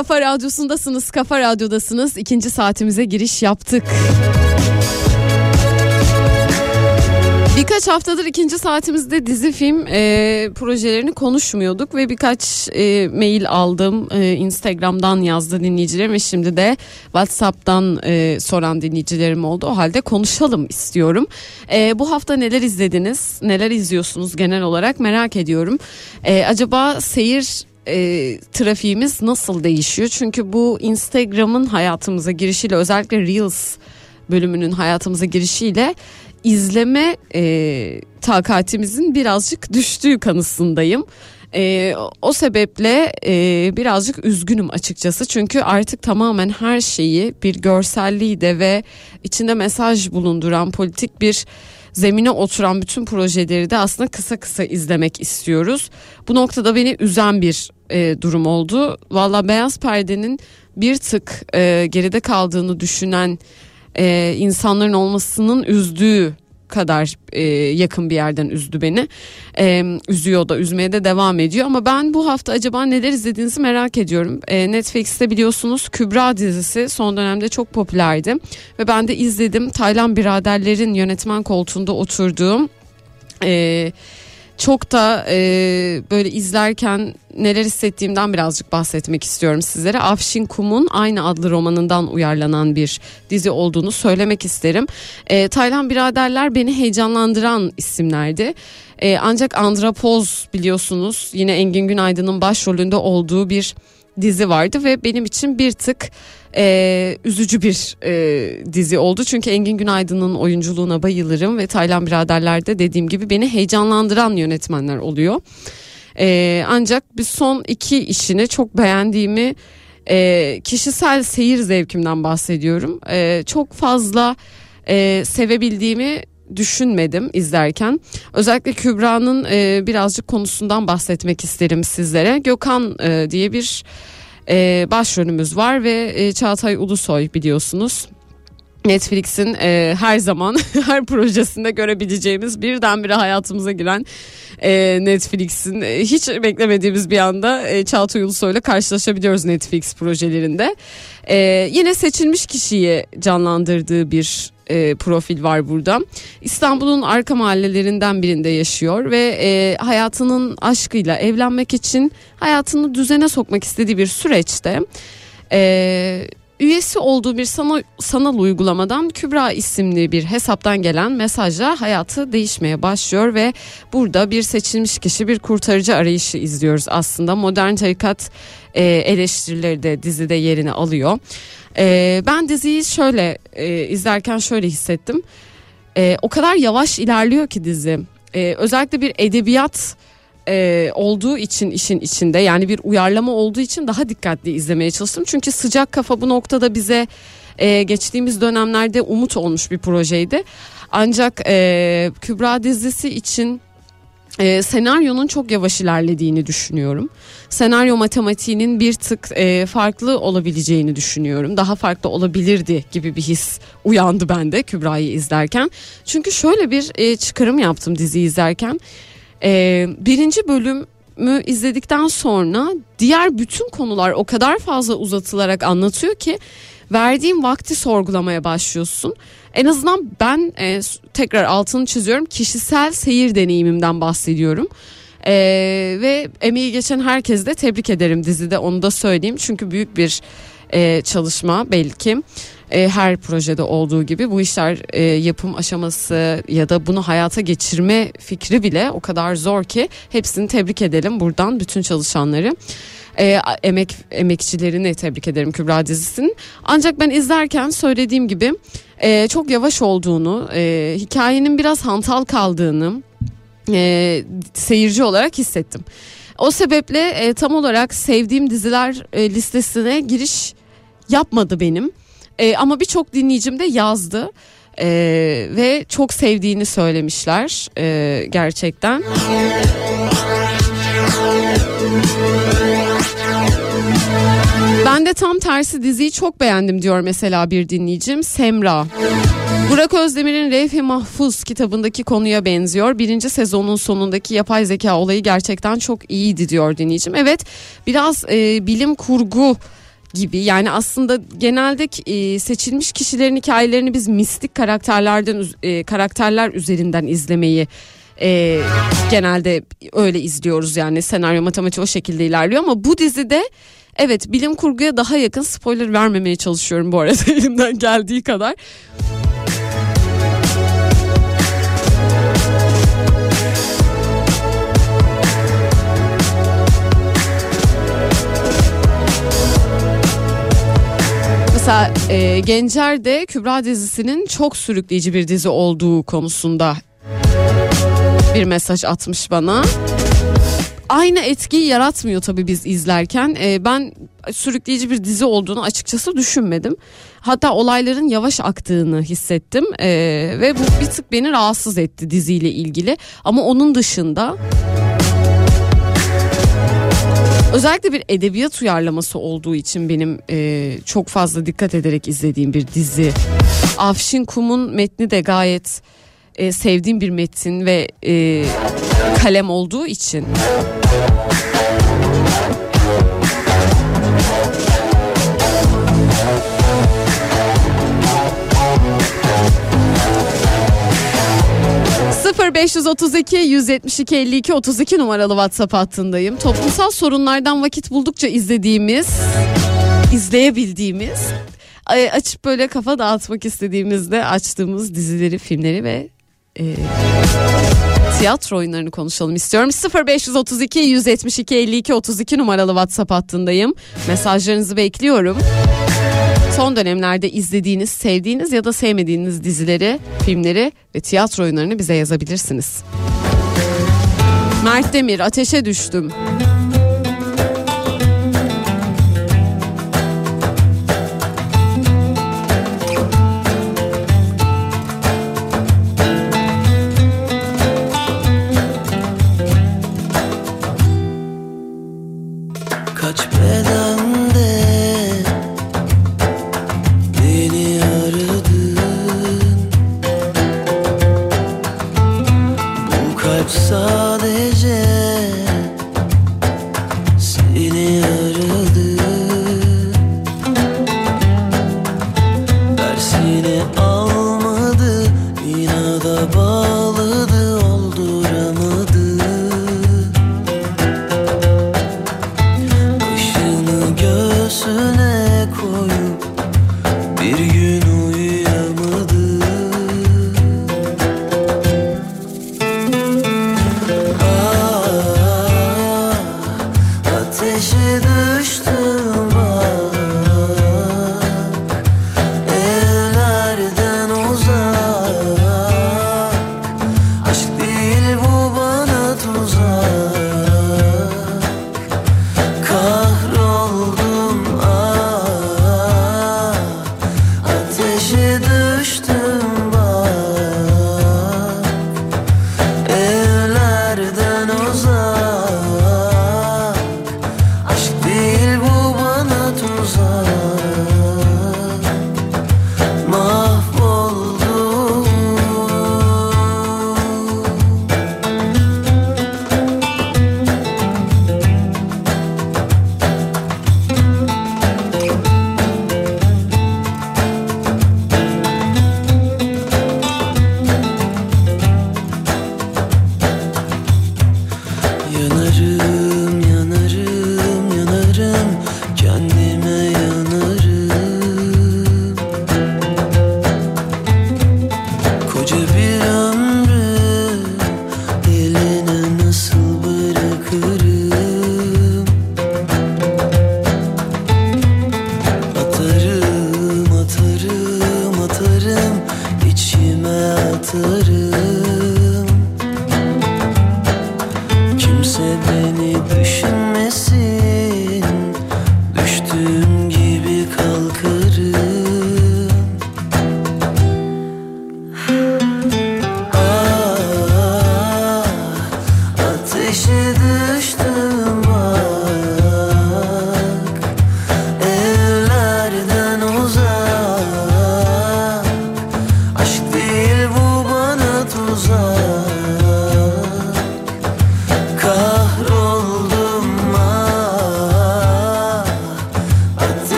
kafa radyosundasınız. Kafa radyodasınız. İkinci saatimize giriş yaptık. Birkaç haftadır ikinci saatimizde dizi film e, projelerini konuşmuyorduk ve birkaç e, mail aldım. E, Instagram'dan yazdı dinleyicilerim ve şimdi de WhatsApp'tan e, soran dinleyicilerim oldu. O halde konuşalım istiyorum. E, bu hafta neler izlediniz? Neler izliyorsunuz genel olarak merak ediyorum. E, acaba seyir e, trafiğimiz nasıl değişiyor? Çünkü bu Instagram'ın hayatımıza girişiyle özellikle Reels bölümünün hayatımıza girişiyle izleme e, takatimizin birazcık düştüğü kanısındayım. E, o sebeple e, birazcık üzgünüm açıkçası çünkü artık tamamen her şeyi bir görselliği de ve içinde mesaj bulunduran politik bir zemine oturan bütün projeleri de aslında kısa kısa izlemek istiyoruz. Bu noktada beni üzen bir e, durum oldu. Valla Beyaz Perde'nin bir tık e, geride kaldığını düşünen e, insanların olmasının üzdüğü kadar e, yakın bir yerden üzdü beni. E, üzüyor da üzmeye de devam ediyor ama ben bu hafta acaba neler izlediğinizi merak ediyorum. E, Netflix'te biliyorsunuz Kübra dizisi son dönemde çok popülerdi ve ben de izledim. Taylan biraderlerin yönetmen koltuğunda oturduğum e, çok da e, böyle izlerken neler hissettiğimden birazcık bahsetmek istiyorum sizlere. Afşin Kum'un aynı adlı romanından uyarlanan bir dizi olduğunu söylemek isterim. E, Taylan Biraderler beni heyecanlandıran isimlerdi. E, ancak Andrapoz biliyorsunuz yine Engin Günaydın'ın başrolünde olduğu bir dizi vardı ve benim için bir tık e, üzücü bir e, dizi oldu. Çünkü Engin Günaydın'ın oyunculuğuna bayılırım ve Taylan Biraderler'de dediğim gibi beni heyecanlandıran yönetmenler oluyor. E, ancak bir son iki işini çok beğendiğimi e, kişisel seyir zevkimden bahsediyorum. E, çok fazla e, sevebildiğimi düşünmedim izlerken. Özellikle Kübra'nın e, birazcık konusundan bahsetmek isterim sizlere. Gökhan e, diye bir e, başrolümüz var ve e, Çağatay Ulusoy biliyorsunuz. Netflix'in e, her zaman [laughs] her projesinde görebileceğimiz birdenbire hayatımıza giren e, Netflix'in e, hiç beklemediğimiz bir anda e, Çağatay Ulusoy'la karşılaşabiliyoruz Netflix projelerinde. E, yine seçilmiş kişiyi canlandırdığı bir e, profil var burada. İstanbul'un arka mahallelerinden birinde yaşıyor ve e, hayatının aşkıyla evlenmek için hayatını düzene sokmak istediği bir süreçte e, üyesi olduğu bir sanal, sanal uygulamadan Kübra isimli bir hesaptan gelen mesajla hayatı değişmeye başlıyor ve burada bir seçilmiş kişi bir kurtarıcı arayışı izliyoruz aslında. Modern tarikat e, eleştirileri de dizide yerini alıyor. E, ben diziyi şöyle e, izlerken şöyle hissettim. E, o kadar yavaş ilerliyor ki dizi. E, özellikle bir edebiyat e, olduğu için işin içinde yani bir uyarlama olduğu için daha dikkatli izlemeye çalıştım. Çünkü sıcak kafa bu noktada bize e, geçtiğimiz dönemlerde umut olmuş bir projeydi. Ancak e, Kübra dizisi için e, senaryonun çok yavaş ilerlediğini düşünüyorum. Senaryo matematiğinin bir tık e, farklı olabileceğini düşünüyorum. Daha farklı olabilirdi gibi bir his uyandı bende Kübra'yı izlerken. Çünkü şöyle bir e, çıkarım yaptım diziyi izlerken. E, birinci bölümü izledikten sonra diğer bütün konular o kadar fazla uzatılarak anlatıyor ki verdiğim vakti sorgulamaya başlıyorsun. En azından ben e, tekrar altını çiziyorum kişisel seyir deneyimimden bahsediyorum. E, ve emeği geçen herkesi de tebrik ederim dizide onu da söyleyeyim. Çünkü büyük bir e, çalışma belki e, her projede olduğu gibi bu işler e, yapım aşaması ya da bunu hayata geçirme fikri bile o kadar zor ki hepsini tebrik edelim buradan bütün çalışanları. E, emek emekçilerini tebrik ederim Kübra dizisinin. Ancak ben izlerken söylediğim gibi e, çok yavaş olduğunu, e, hikayenin biraz hantal kaldığını e, seyirci olarak hissettim. O sebeple e, tam olarak sevdiğim diziler e, listesine giriş yapmadı benim. E, ama birçok dinleyicim de yazdı. E, ve çok sevdiğini söylemişler e, gerçekten. Ben de tam tersi diziyi çok beğendim diyor mesela bir dinleyicim Semra. Burak Özdemir'in Revhi Mahfuz kitabındaki konuya benziyor. Birinci sezonun sonundaki yapay zeka olayı gerçekten çok iyiydi diyor dinleyicim. Evet biraz e, bilim kurgu gibi yani aslında genelde e, seçilmiş kişilerin hikayelerini biz mistik karakterlerden e, karakterler üzerinden izlemeyi e, genelde öyle izliyoruz yani senaryo matematiği o şekilde ilerliyor ama bu dizide evet bilim kurguya daha yakın spoiler vermemeye çalışıyorum bu arada [laughs] elimden geldiği kadar. Mesela e, Gencer de Kübra dizisinin çok sürükleyici bir dizi olduğu konusunda bir mesaj atmış bana. Aynı etkiyi yaratmıyor tabii biz izlerken. E, ben sürükleyici bir dizi olduğunu açıkçası düşünmedim. Hatta olayların yavaş aktığını hissettim e, ve bu bir tık beni rahatsız etti diziyle ilgili. Ama onun dışında Özellikle bir edebiyat uyarlaması olduğu için benim e, çok fazla dikkat ederek izlediğim bir dizi. Afşin Kum'un metni de gayet e, sevdiğim bir metin ve e, kalem olduğu için 0532 172 52 32 numaralı WhatsApp hattındayım. Toplumsal sorunlardan vakit buldukça izlediğimiz, izleyebildiğimiz, e, açıp böyle kafa dağıtmak istediğimizde açtığımız dizileri, filmleri ve e, tiyatro oyunlarını konuşalım istiyorum. 0532 172 52 32 numaralı WhatsApp hattındayım. Mesajlarınızı bekliyorum son dönemlerde izlediğiniz, sevdiğiniz ya da sevmediğiniz dizileri, filmleri ve tiyatro oyunlarını bize yazabilirsiniz. Mert Demir, Ateşe Düştüm.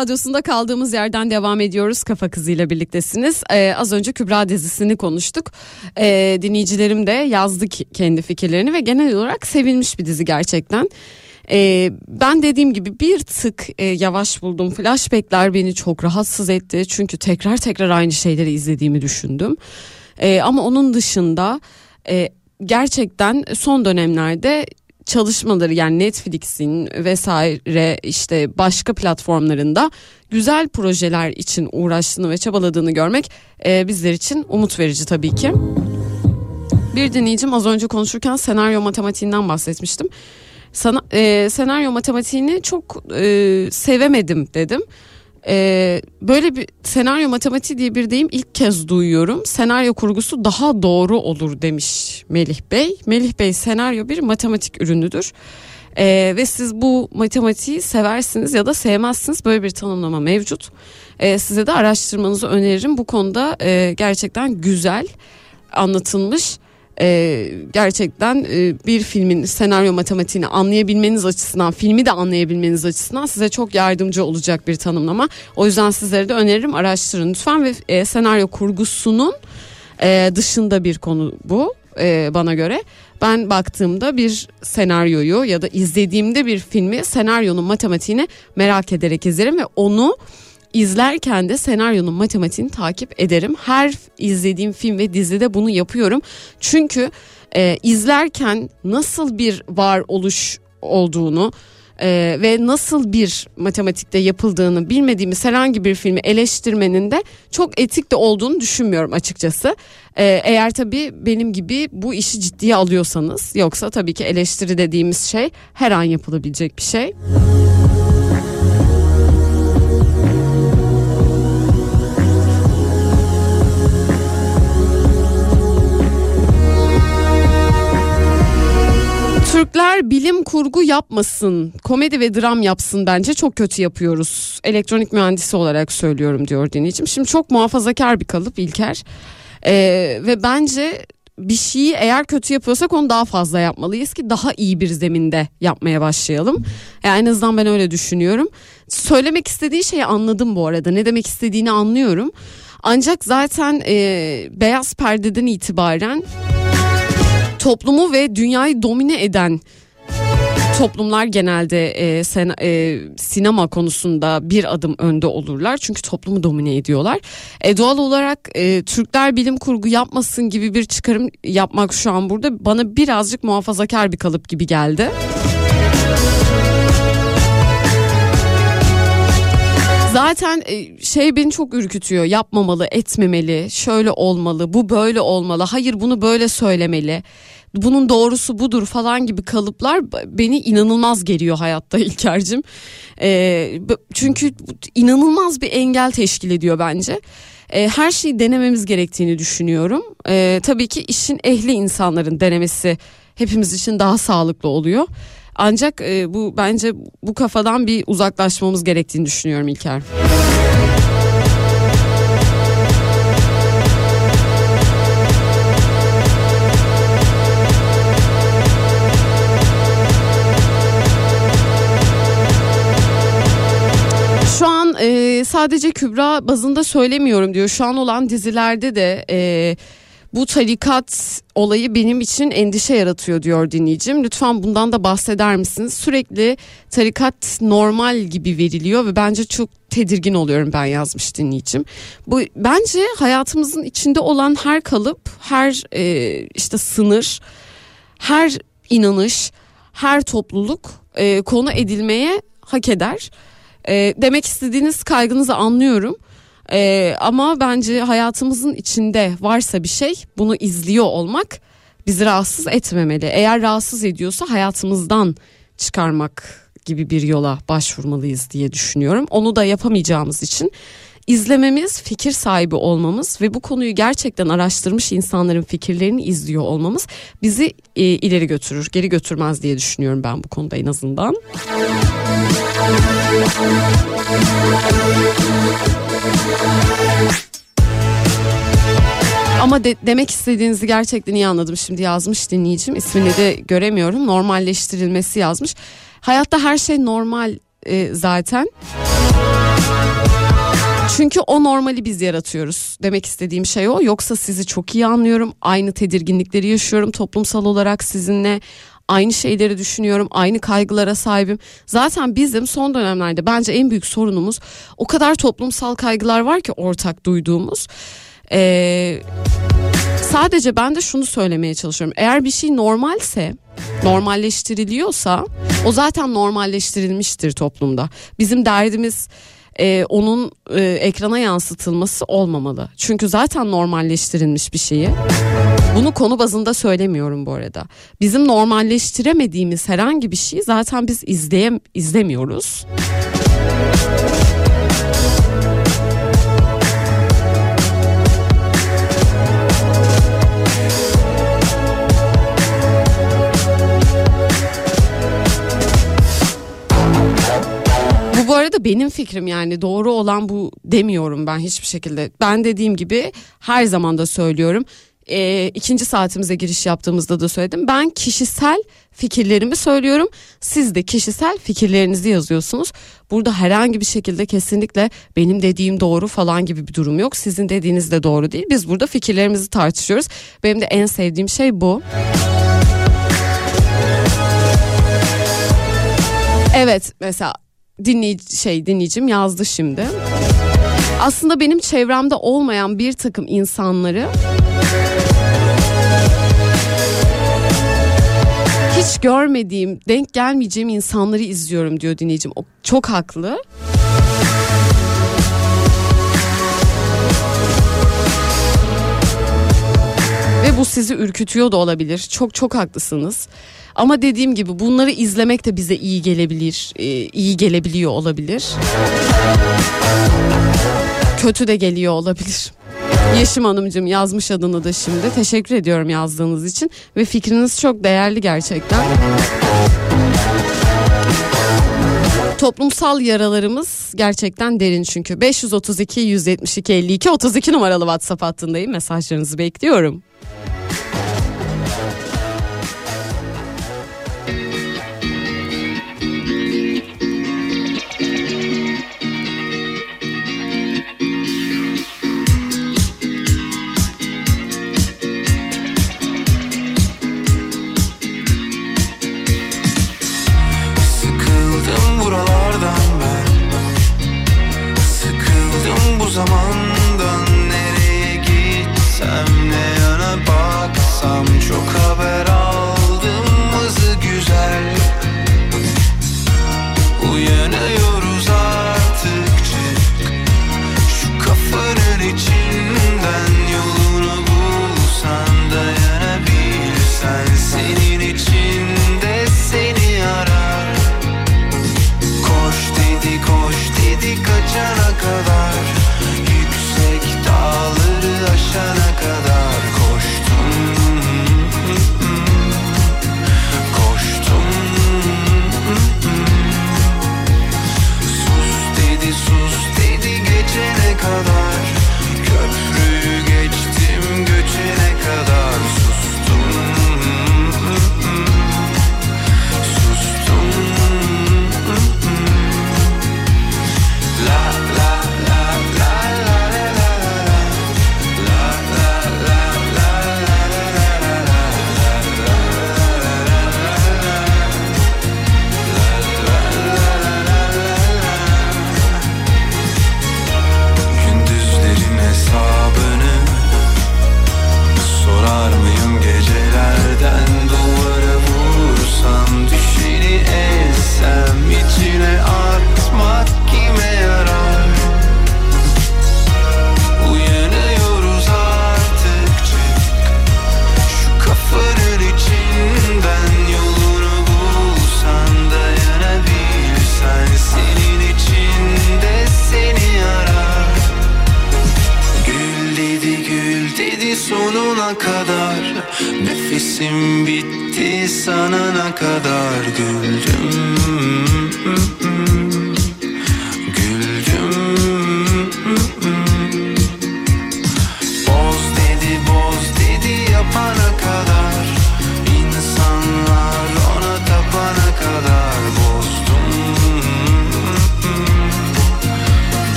Radyosunda kaldığımız yerden devam ediyoruz. Kafa kızıyla birliktesiniz. Ee, az önce Kübra dizisini konuştuk. Ee, dinleyicilerim de yazdı kendi fikirlerini ve genel olarak sevilmiş bir dizi gerçekten. Ee, ben dediğim gibi bir tık e, yavaş buldum. Flashbackler beni çok rahatsız etti. Çünkü tekrar tekrar aynı şeyleri izlediğimi düşündüm. Ee, ama onun dışında e, gerçekten son dönemlerde çalışmaları yani Netflix'in vesaire işte başka platformlarında güzel projeler için uğraştığını ve çabaladığını görmek e, bizler için umut verici tabii ki. Bir dinleyicim az önce konuşurken senaryo matematiğinden bahsetmiştim. Sana, e, senaryo matematiğini çok e, sevemedim dedim. E, böyle bir senaryo matematiği diye bir deyim ilk kez duyuyorum. Senaryo kurgusu daha doğru olur demiş Melih Bey. Melih Bey senaryo bir matematik ürünüdür. E, ve siz bu matematiği seversiniz ya da sevmezsiniz böyle bir tanımlama mevcut. E, size de araştırmanızı öneririm. Bu konuda e, gerçekten güzel anlatılmış e, gerçekten e, bir filmin senaryo matematiğini anlayabilmeniz açısından filmi de anlayabilmeniz açısından size çok yardımcı olacak bir tanımlama. O yüzden sizlere de öneririm araştırın lütfen ve e, senaryo kurgusunun e, dışında bir konu bu. e, bana göre. Ben baktığımda bir senaryoyu ya da izlediğimde bir filmi senaryonun matematiğini merak ederek izlerim ve onu izlerken de senaryonun matematiğini takip ederim. Her izlediğim film ve dizide bunu yapıyorum. Çünkü e, izlerken nasıl bir varoluş olduğunu e, ve nasıl bir matematikte yapıldığını bilmediğimiz herhangi bir filmi eleştirmenin de çok etik de olduğunu düşünmüyorum açıkçası. E, eğer tabii benim gibi bu işi ciddiye alıyorsanız yoksa tabii ki eleştiri dediğimiz şey her an yapılabilecek bir şey. Türkler bilim kurgu yapmasın, komedi ve dram yapsın bence çok kötü yapıyoruz. Elektronik mühendisi olarak söylüyorum diyor dinleyicim. Şimdi çok muhafazakar bir kalıp İlker Ee, ve bence bir şeyi eğer kötü yapıyorsak onu daha fazla yapmalıyız ki daha iyi bir zeminde yapmaya başlayalım. Yani en azından ben öyle düşünüyorum. Söylemek istediği şeyi anladım bu arada. Ne demek istediğini anlıyorum. Ancak zaten e, beyaz perdeden itibaren toplumu ve dünyayı domine eden toplumlar genelde e, sen, e, sinema konusunda bir adım önde olurlar çünkü toplumu domine ediyorlar. E, doğal olarak e, Türkler bilim kurgu yapmasın gibi bir çıkarım yapmak şu an burada bana birazcık muhafazakar bir kalıp gibi geldi. Zaten e, şey beni çok ürkütüyor. Yapmamalı, etmemeli, şöyle olmalı, bu böyle olmalı. Hayır bunu böyle söylemeli. Bunun doğrusu budur falan gibi kalıplar beni inanılmaz geriyor hayatta [laughs] İlker'cim. E, b- çünkü inanılmaz bir engel teşkil ediyor bence. E, her şeyi denememiz gerektiğini düşünüyorum. E, tabii ki işin ehli insanların denemesi hepimiz için daha sağlıklı oluyor. Ancak e, bu bence bu kafadan bir uzaklaşmamız gerektiğini düşünüyorum İlker. Şu an e, sadece Kübra bazında söylemiyorum diyor. Şu an olan dizilerde de e, bu tarikat olayı benim için endişe yaratıyor diyor dinleyicim. Lütfen bundan da bahseder misiniz? Sürekli tarikat normal gibi veriliyor ve bence çok tedirgin oluyorum ben yazmış dinleyicim. Bu bence hayatımızın içinde olan her kalıp, her e, işte sınır, her inanış, her topluluk e, konu edilmeye hak eder. E, demek istediğiniz kaygınızı anlıyorum. E, ama bence hayatımızın içinde varsa bir şey bunu izliyor olmak bizi rahatsız etmemeli. Eğer rahatsız ediyorsa hayatımızdan çıkarmak gibi bir yola başvurmalıyız diye düşünüyorum. Onu da yapamayacağımız için izlememiz, fikir sahibi olmamız ve bu konuyu gerçekten araştırmış insanların fikirlerini izliyor olmamız bizi e, ileri götürür, geri götürmez diye düşünüyorum ben bu konuda en azından. Ama de- demek istediğinizi gerçekten iyi anladım. Şimdi yazmış dinleyicim. İsmini de göremiyorum. Normalleştirilmesi yazmış. Hayatta her şey normal e, zaten. Çünkü o normali biz yaratıyoruz. Demek istediğim şey o. Yoksa sizi çok iyi anlıyorum. Aynı tedirginlikleri yaşıyorum toplumsal olarak sizinle. Aynı şeyleri düşünüyorum. Aynı kaygılara sahibim. Zaten bizim son dönemlerde bence en büyük sorunumuz o kadar toplumsal kaygılar var ki ortak duyduğumuz. Ee, sadece ben de şunu söylemeye çalışıyorum. Eğer bir şey normalse, normalleştiriliyorsa o zaten normalleştirilmiştir toplumda. Bizim derdimiz e, onun e, ekrana yansıtılması olmamalı. Çünkü zaten normalleştirilmiş bir şeyi. Bunu konu bazında söylemiyorum bu arada. Bizim normalleştiremediğimiz herhangi bir şeyi zaten biz izleyem izlemiyoruz. Bu arada benim fikrim yani doğru olan bu demiyorum ben hiçbir şekilde. Ben dediğim gibi her zaman da söylüyorum. E, ikinci saatimize giriş yaptığımızda da söyledim. Ben kişisel fikirlerimi söylüyorum. Siz de kişisel fikirlerinizi yazıyorsunuz. Burada herhangi bir şekilde kesinlikle benim dediğim doğru falan gibi bir durum yok. Sizin dediğiniz de doğru değil. Biz burada fikirlerimizi tartışıyoruz. Benim de en sevdiğim şey bu. Evet mesela dinleyici şey dinleyicim yazdı şimdi. Aslında benim çevremde olmayan bir takım insanları hiç görmediğim, denk gelmeyeceğim insanları izliyorum diyor dinleyicim. O çok haklı. Ve bu sizi ürkütüyor da olabilir. Çok çok haklısınız. Ama dediğim gibi bunları izlemek de bize iyi gelebilir, e, iyi gelebiliyor olabilir. Kötü de geliyor olabilir. Yeşim Hanımcığım yazmış adını da şimdi. Teşekkür ediyorum yazdığınız için ve fikriniz çok değerli gerçekten. Toplumsal yaralarımız gerçekten derin çünkü. 532 172 52 32 numaralı WhatsApp hattındayım. Mesajlarınızı bekliyorum.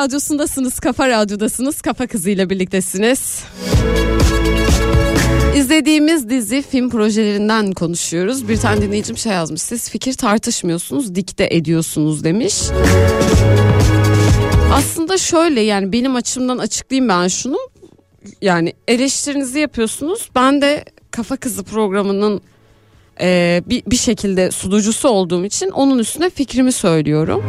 Radyosundasınız. Kafa radyodasınız. Kafa kızıyla birliktesiniz. İzlediğimiz dizi film projelerinden konuşuyoruz. Bir tane dinleyicim şey yazmış. Siz fikir tartışmıyorsunuz, dikte ediyorsunuz demiş. Aslında şöyle yani benim açımdan açıklayayım ben şunu. Yani eleştirinizi yapıyorsunuz. Ben de Kafa Kızı programının e, bir, bir şekilde sunucusu olduğum için onun üstüne fikrimi söylüyorum.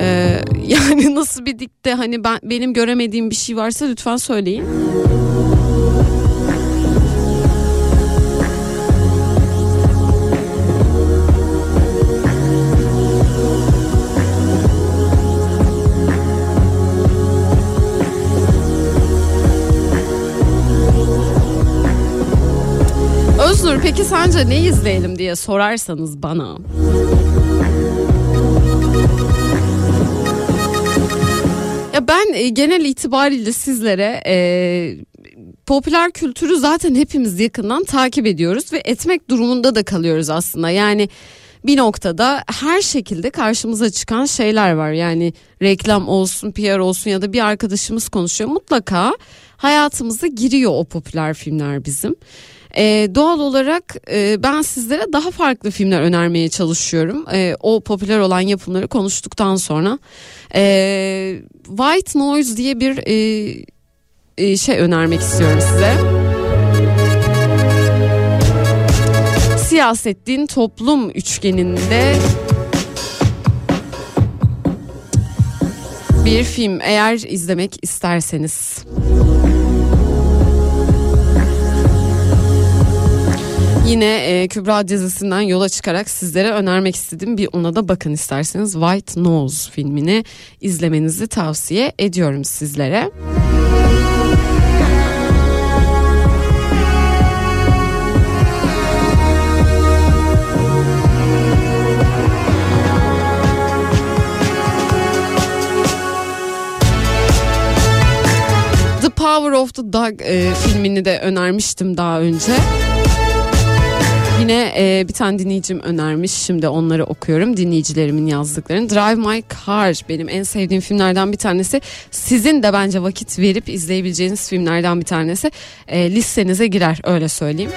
Ee, [laughs] yani nasıl bir dikte hani ben benim göremediğim bir şey varsa lütfen söyleyin. Öznur peki sence ne izleyelim diye sorarsanız bana. Ya ben e, genel itibariyle sizlere e, popüler kültürü zaten hepimiz yakından takip ediyoruz ve etmek durumunda da kalıyoruz aslında. Yani bir noktada her şekilde karşımıza çıkan şeyler var. Yani reklam olsun, PR olsun ya da bir arkadaşımız konuşuyor. Mutlaka hayatımıza giriyor o popüler filmler bizim. Ee, doğal olarak e, ben sizlere daha farklı filmler önermeye çalışıyorum. Ee, o popüler olan yapımları konuştuktan sonra. Ee, White Noise diye bir e, e, şey önermek istiyorum size. Siyaset, din, toplum üçgeninde bir film eğer izlemek isterseniz. Yine e, Kübra dizisinden yola çıkarak sizlere önermek istedim. Bir ona da bakın isterseniz White Nose filmini izlemenizi tavsiye ediyorum sizlere. The Power of the Dog e, filmini de önermiştim daha önce. Yine e, bir tane dinleyicim önermiş. Şimdi onları okuyorum. Dinleyicilerimin yazdıklarını. Drive My Car benim en sevdiğim filmlerden bir tanesi. Sizin de bence vakit verip izleyebileceğiniz filmlerden bir tanesi. E, listenize girer öyle söyleyeyim.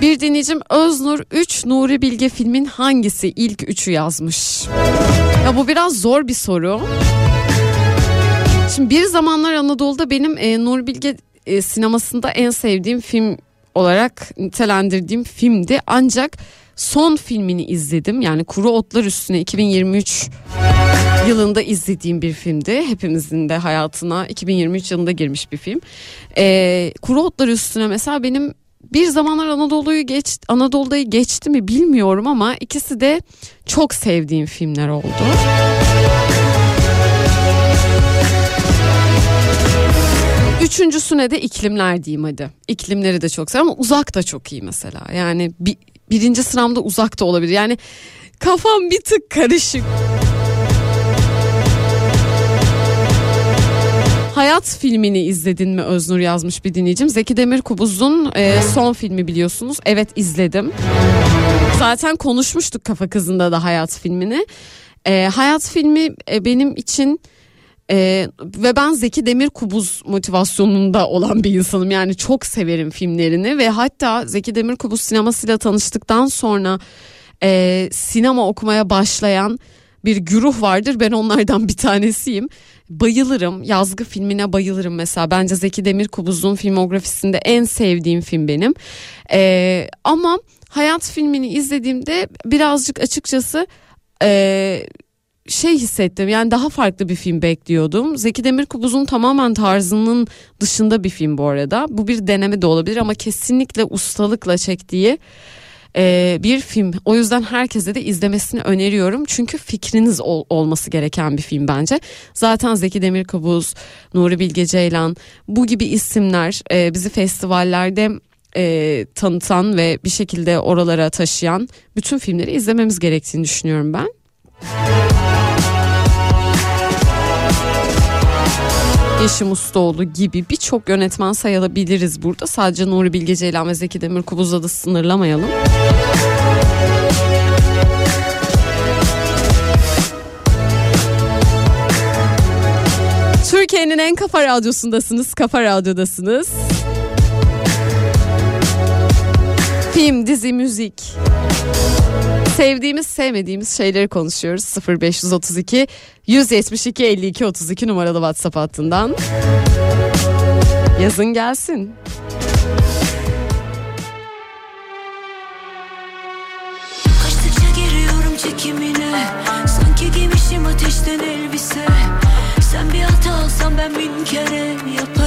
Bir dinleyicim Öznur 3 Nuri Bilge filmin hangisi ilk üçü yazmış. Ya bu biraz zor bir soru. Şimdi bir zamanlar Anadolu'da benim e, Nuri Bilge e, sinemasında en sevdiğim film olarak nitelendirdiğim filmdi. Ancak son filmini izledim. Yani Kuru Otlar Üstüne 2023 yılında izlediğim bir filmdi. Hepimizin de hayatına 2023 yılında girmiş bir film. E, Kuru Otlar Üstüne mesela benim bir zamanlar Anadolu'yu geç Anadolu'yu geçti mi bilmiyorum ama ikisi de çok sevdiğim filmler oldu. Üçüncüsüne de iklimler diyeyim hadi. İklimleri de çok seviyorum ama uzak da çok iyi mesela. Yani bi- birinci sıramda uzak da olabilir. Yani kafam bir tık karışık. Hayat filmini izledin mi Öznur yazmış bir dinleyicim. Zeki Demirkubuz'un e, son filmi biliyorsunuz. Evet izledim. Zaten konuşmuştuk Kafa Kızı'nda da Hayat filmini. E, hayat filmi e, benim için e, ve ben Zeki Demirkubuz motivasyonunda olan bir insanım. Yani çok severim filmlerini ve hatta Zeki Demirkubuz sinemasıyla tanıştıktan sonra e, sinema okumaya başlayan bir güruh vardır. Ben onlardan bir tanesiyim. Bayılırım. Yazgı filmine bayılırım mesela. Bence Zeki Demirkubuz'un filmografisinde en sevdiğim film benim. Ee, ama Hayat filmini izlediğimde birazcık açıkçası e, şey hissettim. Yani daha farklı bir film bekliyordum. Zeki Demirkubuz'un tamamen tarzının dışında bir film bu arada. Bu bir deneme de olabilir ama kesinlikle ustalıkla çektiği e, bir film. O yüzden herkese de izlemesini öneriyorum. Çünkü fikriniz ol- olması gereken bir film bence. Zaten Zeki Demirkubuz, Nuri Bilge Ceylan bu gibi isimler e, bizi festivallerde e, tanıtan ve bir şekilde oralara taşıyan bütün filmleri izlememiz gerektiğini düşünüyorum ben. Yeşim Ustaoğlu gibi birçok yönetmen sayılabiliriz burada. Sadece Nuri Bilge Ceylan ve Zeki Demirkubuz'la da sınırlamayalım. Türkiye'nin en kafa radyosundasınız, kafa radyodasınız. Film, dizi, müzik. Sevdiğimiz, sevmediğimiz şeyleri konuşuyoruz. 0532 172 52 32 numaralı WhatsApp hattından. Yazın gelsin. Kaçtıkça giriyorum çekimine Sanki giymişim ateşten elbise Sen bir hata alsan ben bin kere yaparım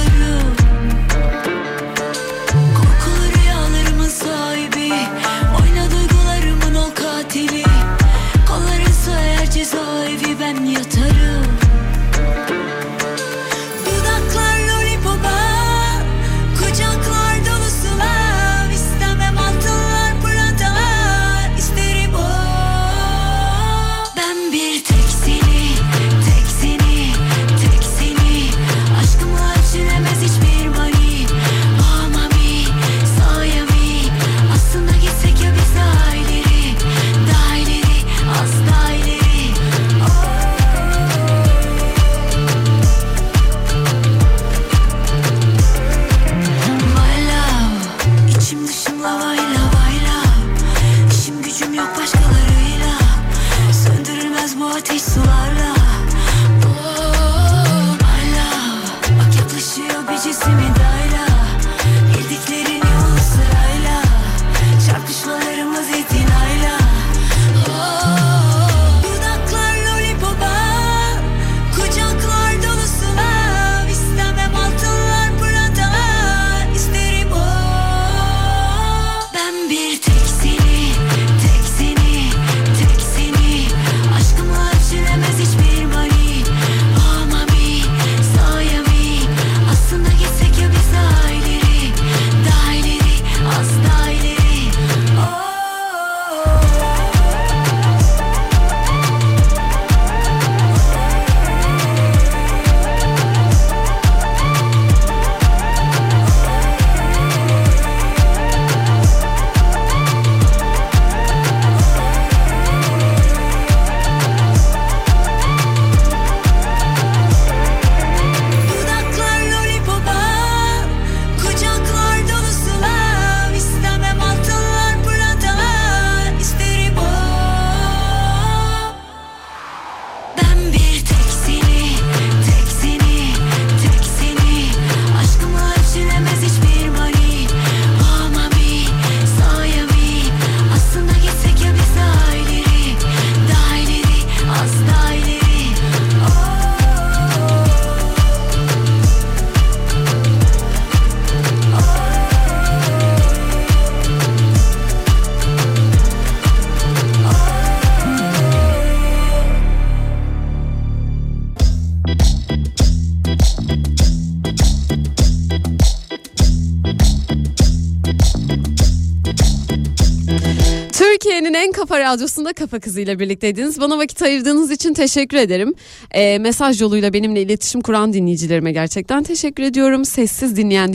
radyosunda Kafa Kızı ile birlikteydiniz. Bana vakit ayırdığınız için teşekkür ederim. Ee, mesaj yoluyla benimle iletişim kuran dinleyicilerime gerçekten teşekkür ediyorum. Sessiz dinleyen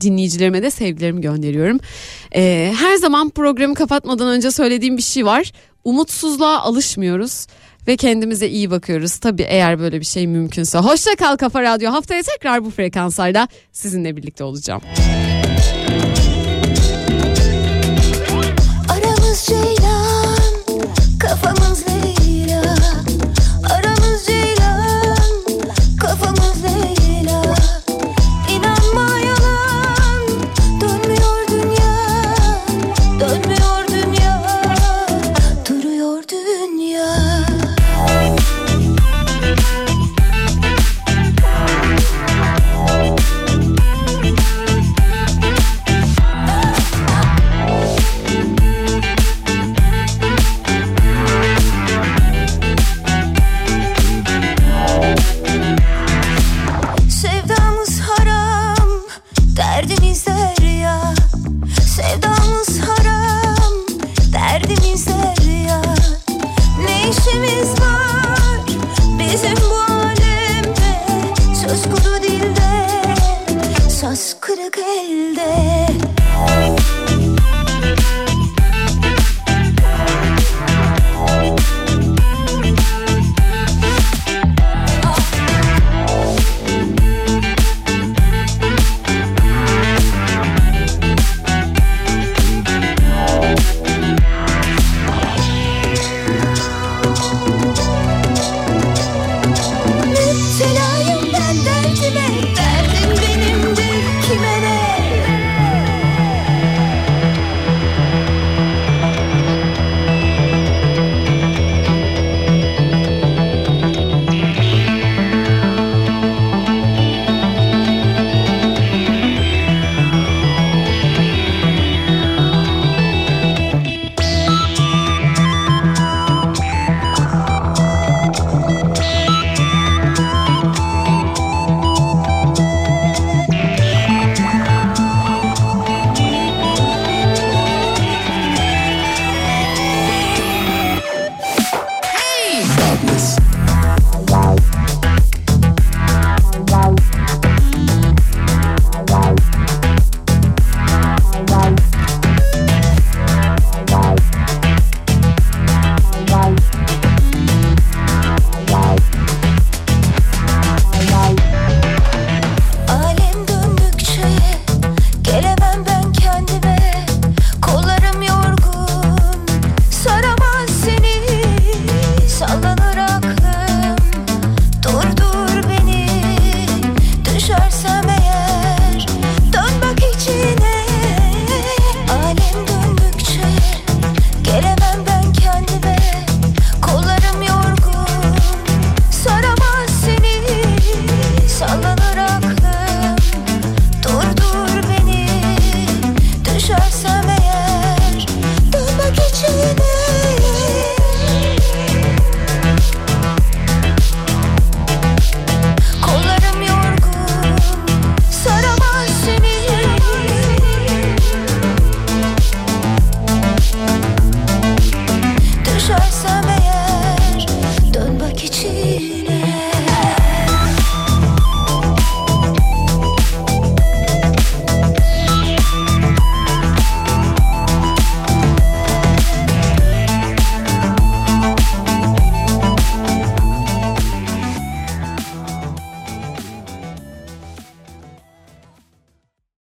dinleyicilerime de sevgilerimi gönderiyorum. Ee, her zaman programı kapatmadan önce söylediğim bir şey var. Umutsuzluğa alışmıyoruz ve kendimize iyi bakıyoruz. Tabii eğer böyle bir şey mümkünse. Hoşça kal Kafa Radyo. Haftaya tekrar bu frekanslarda sizinle birlikte olacağım. Aramız off a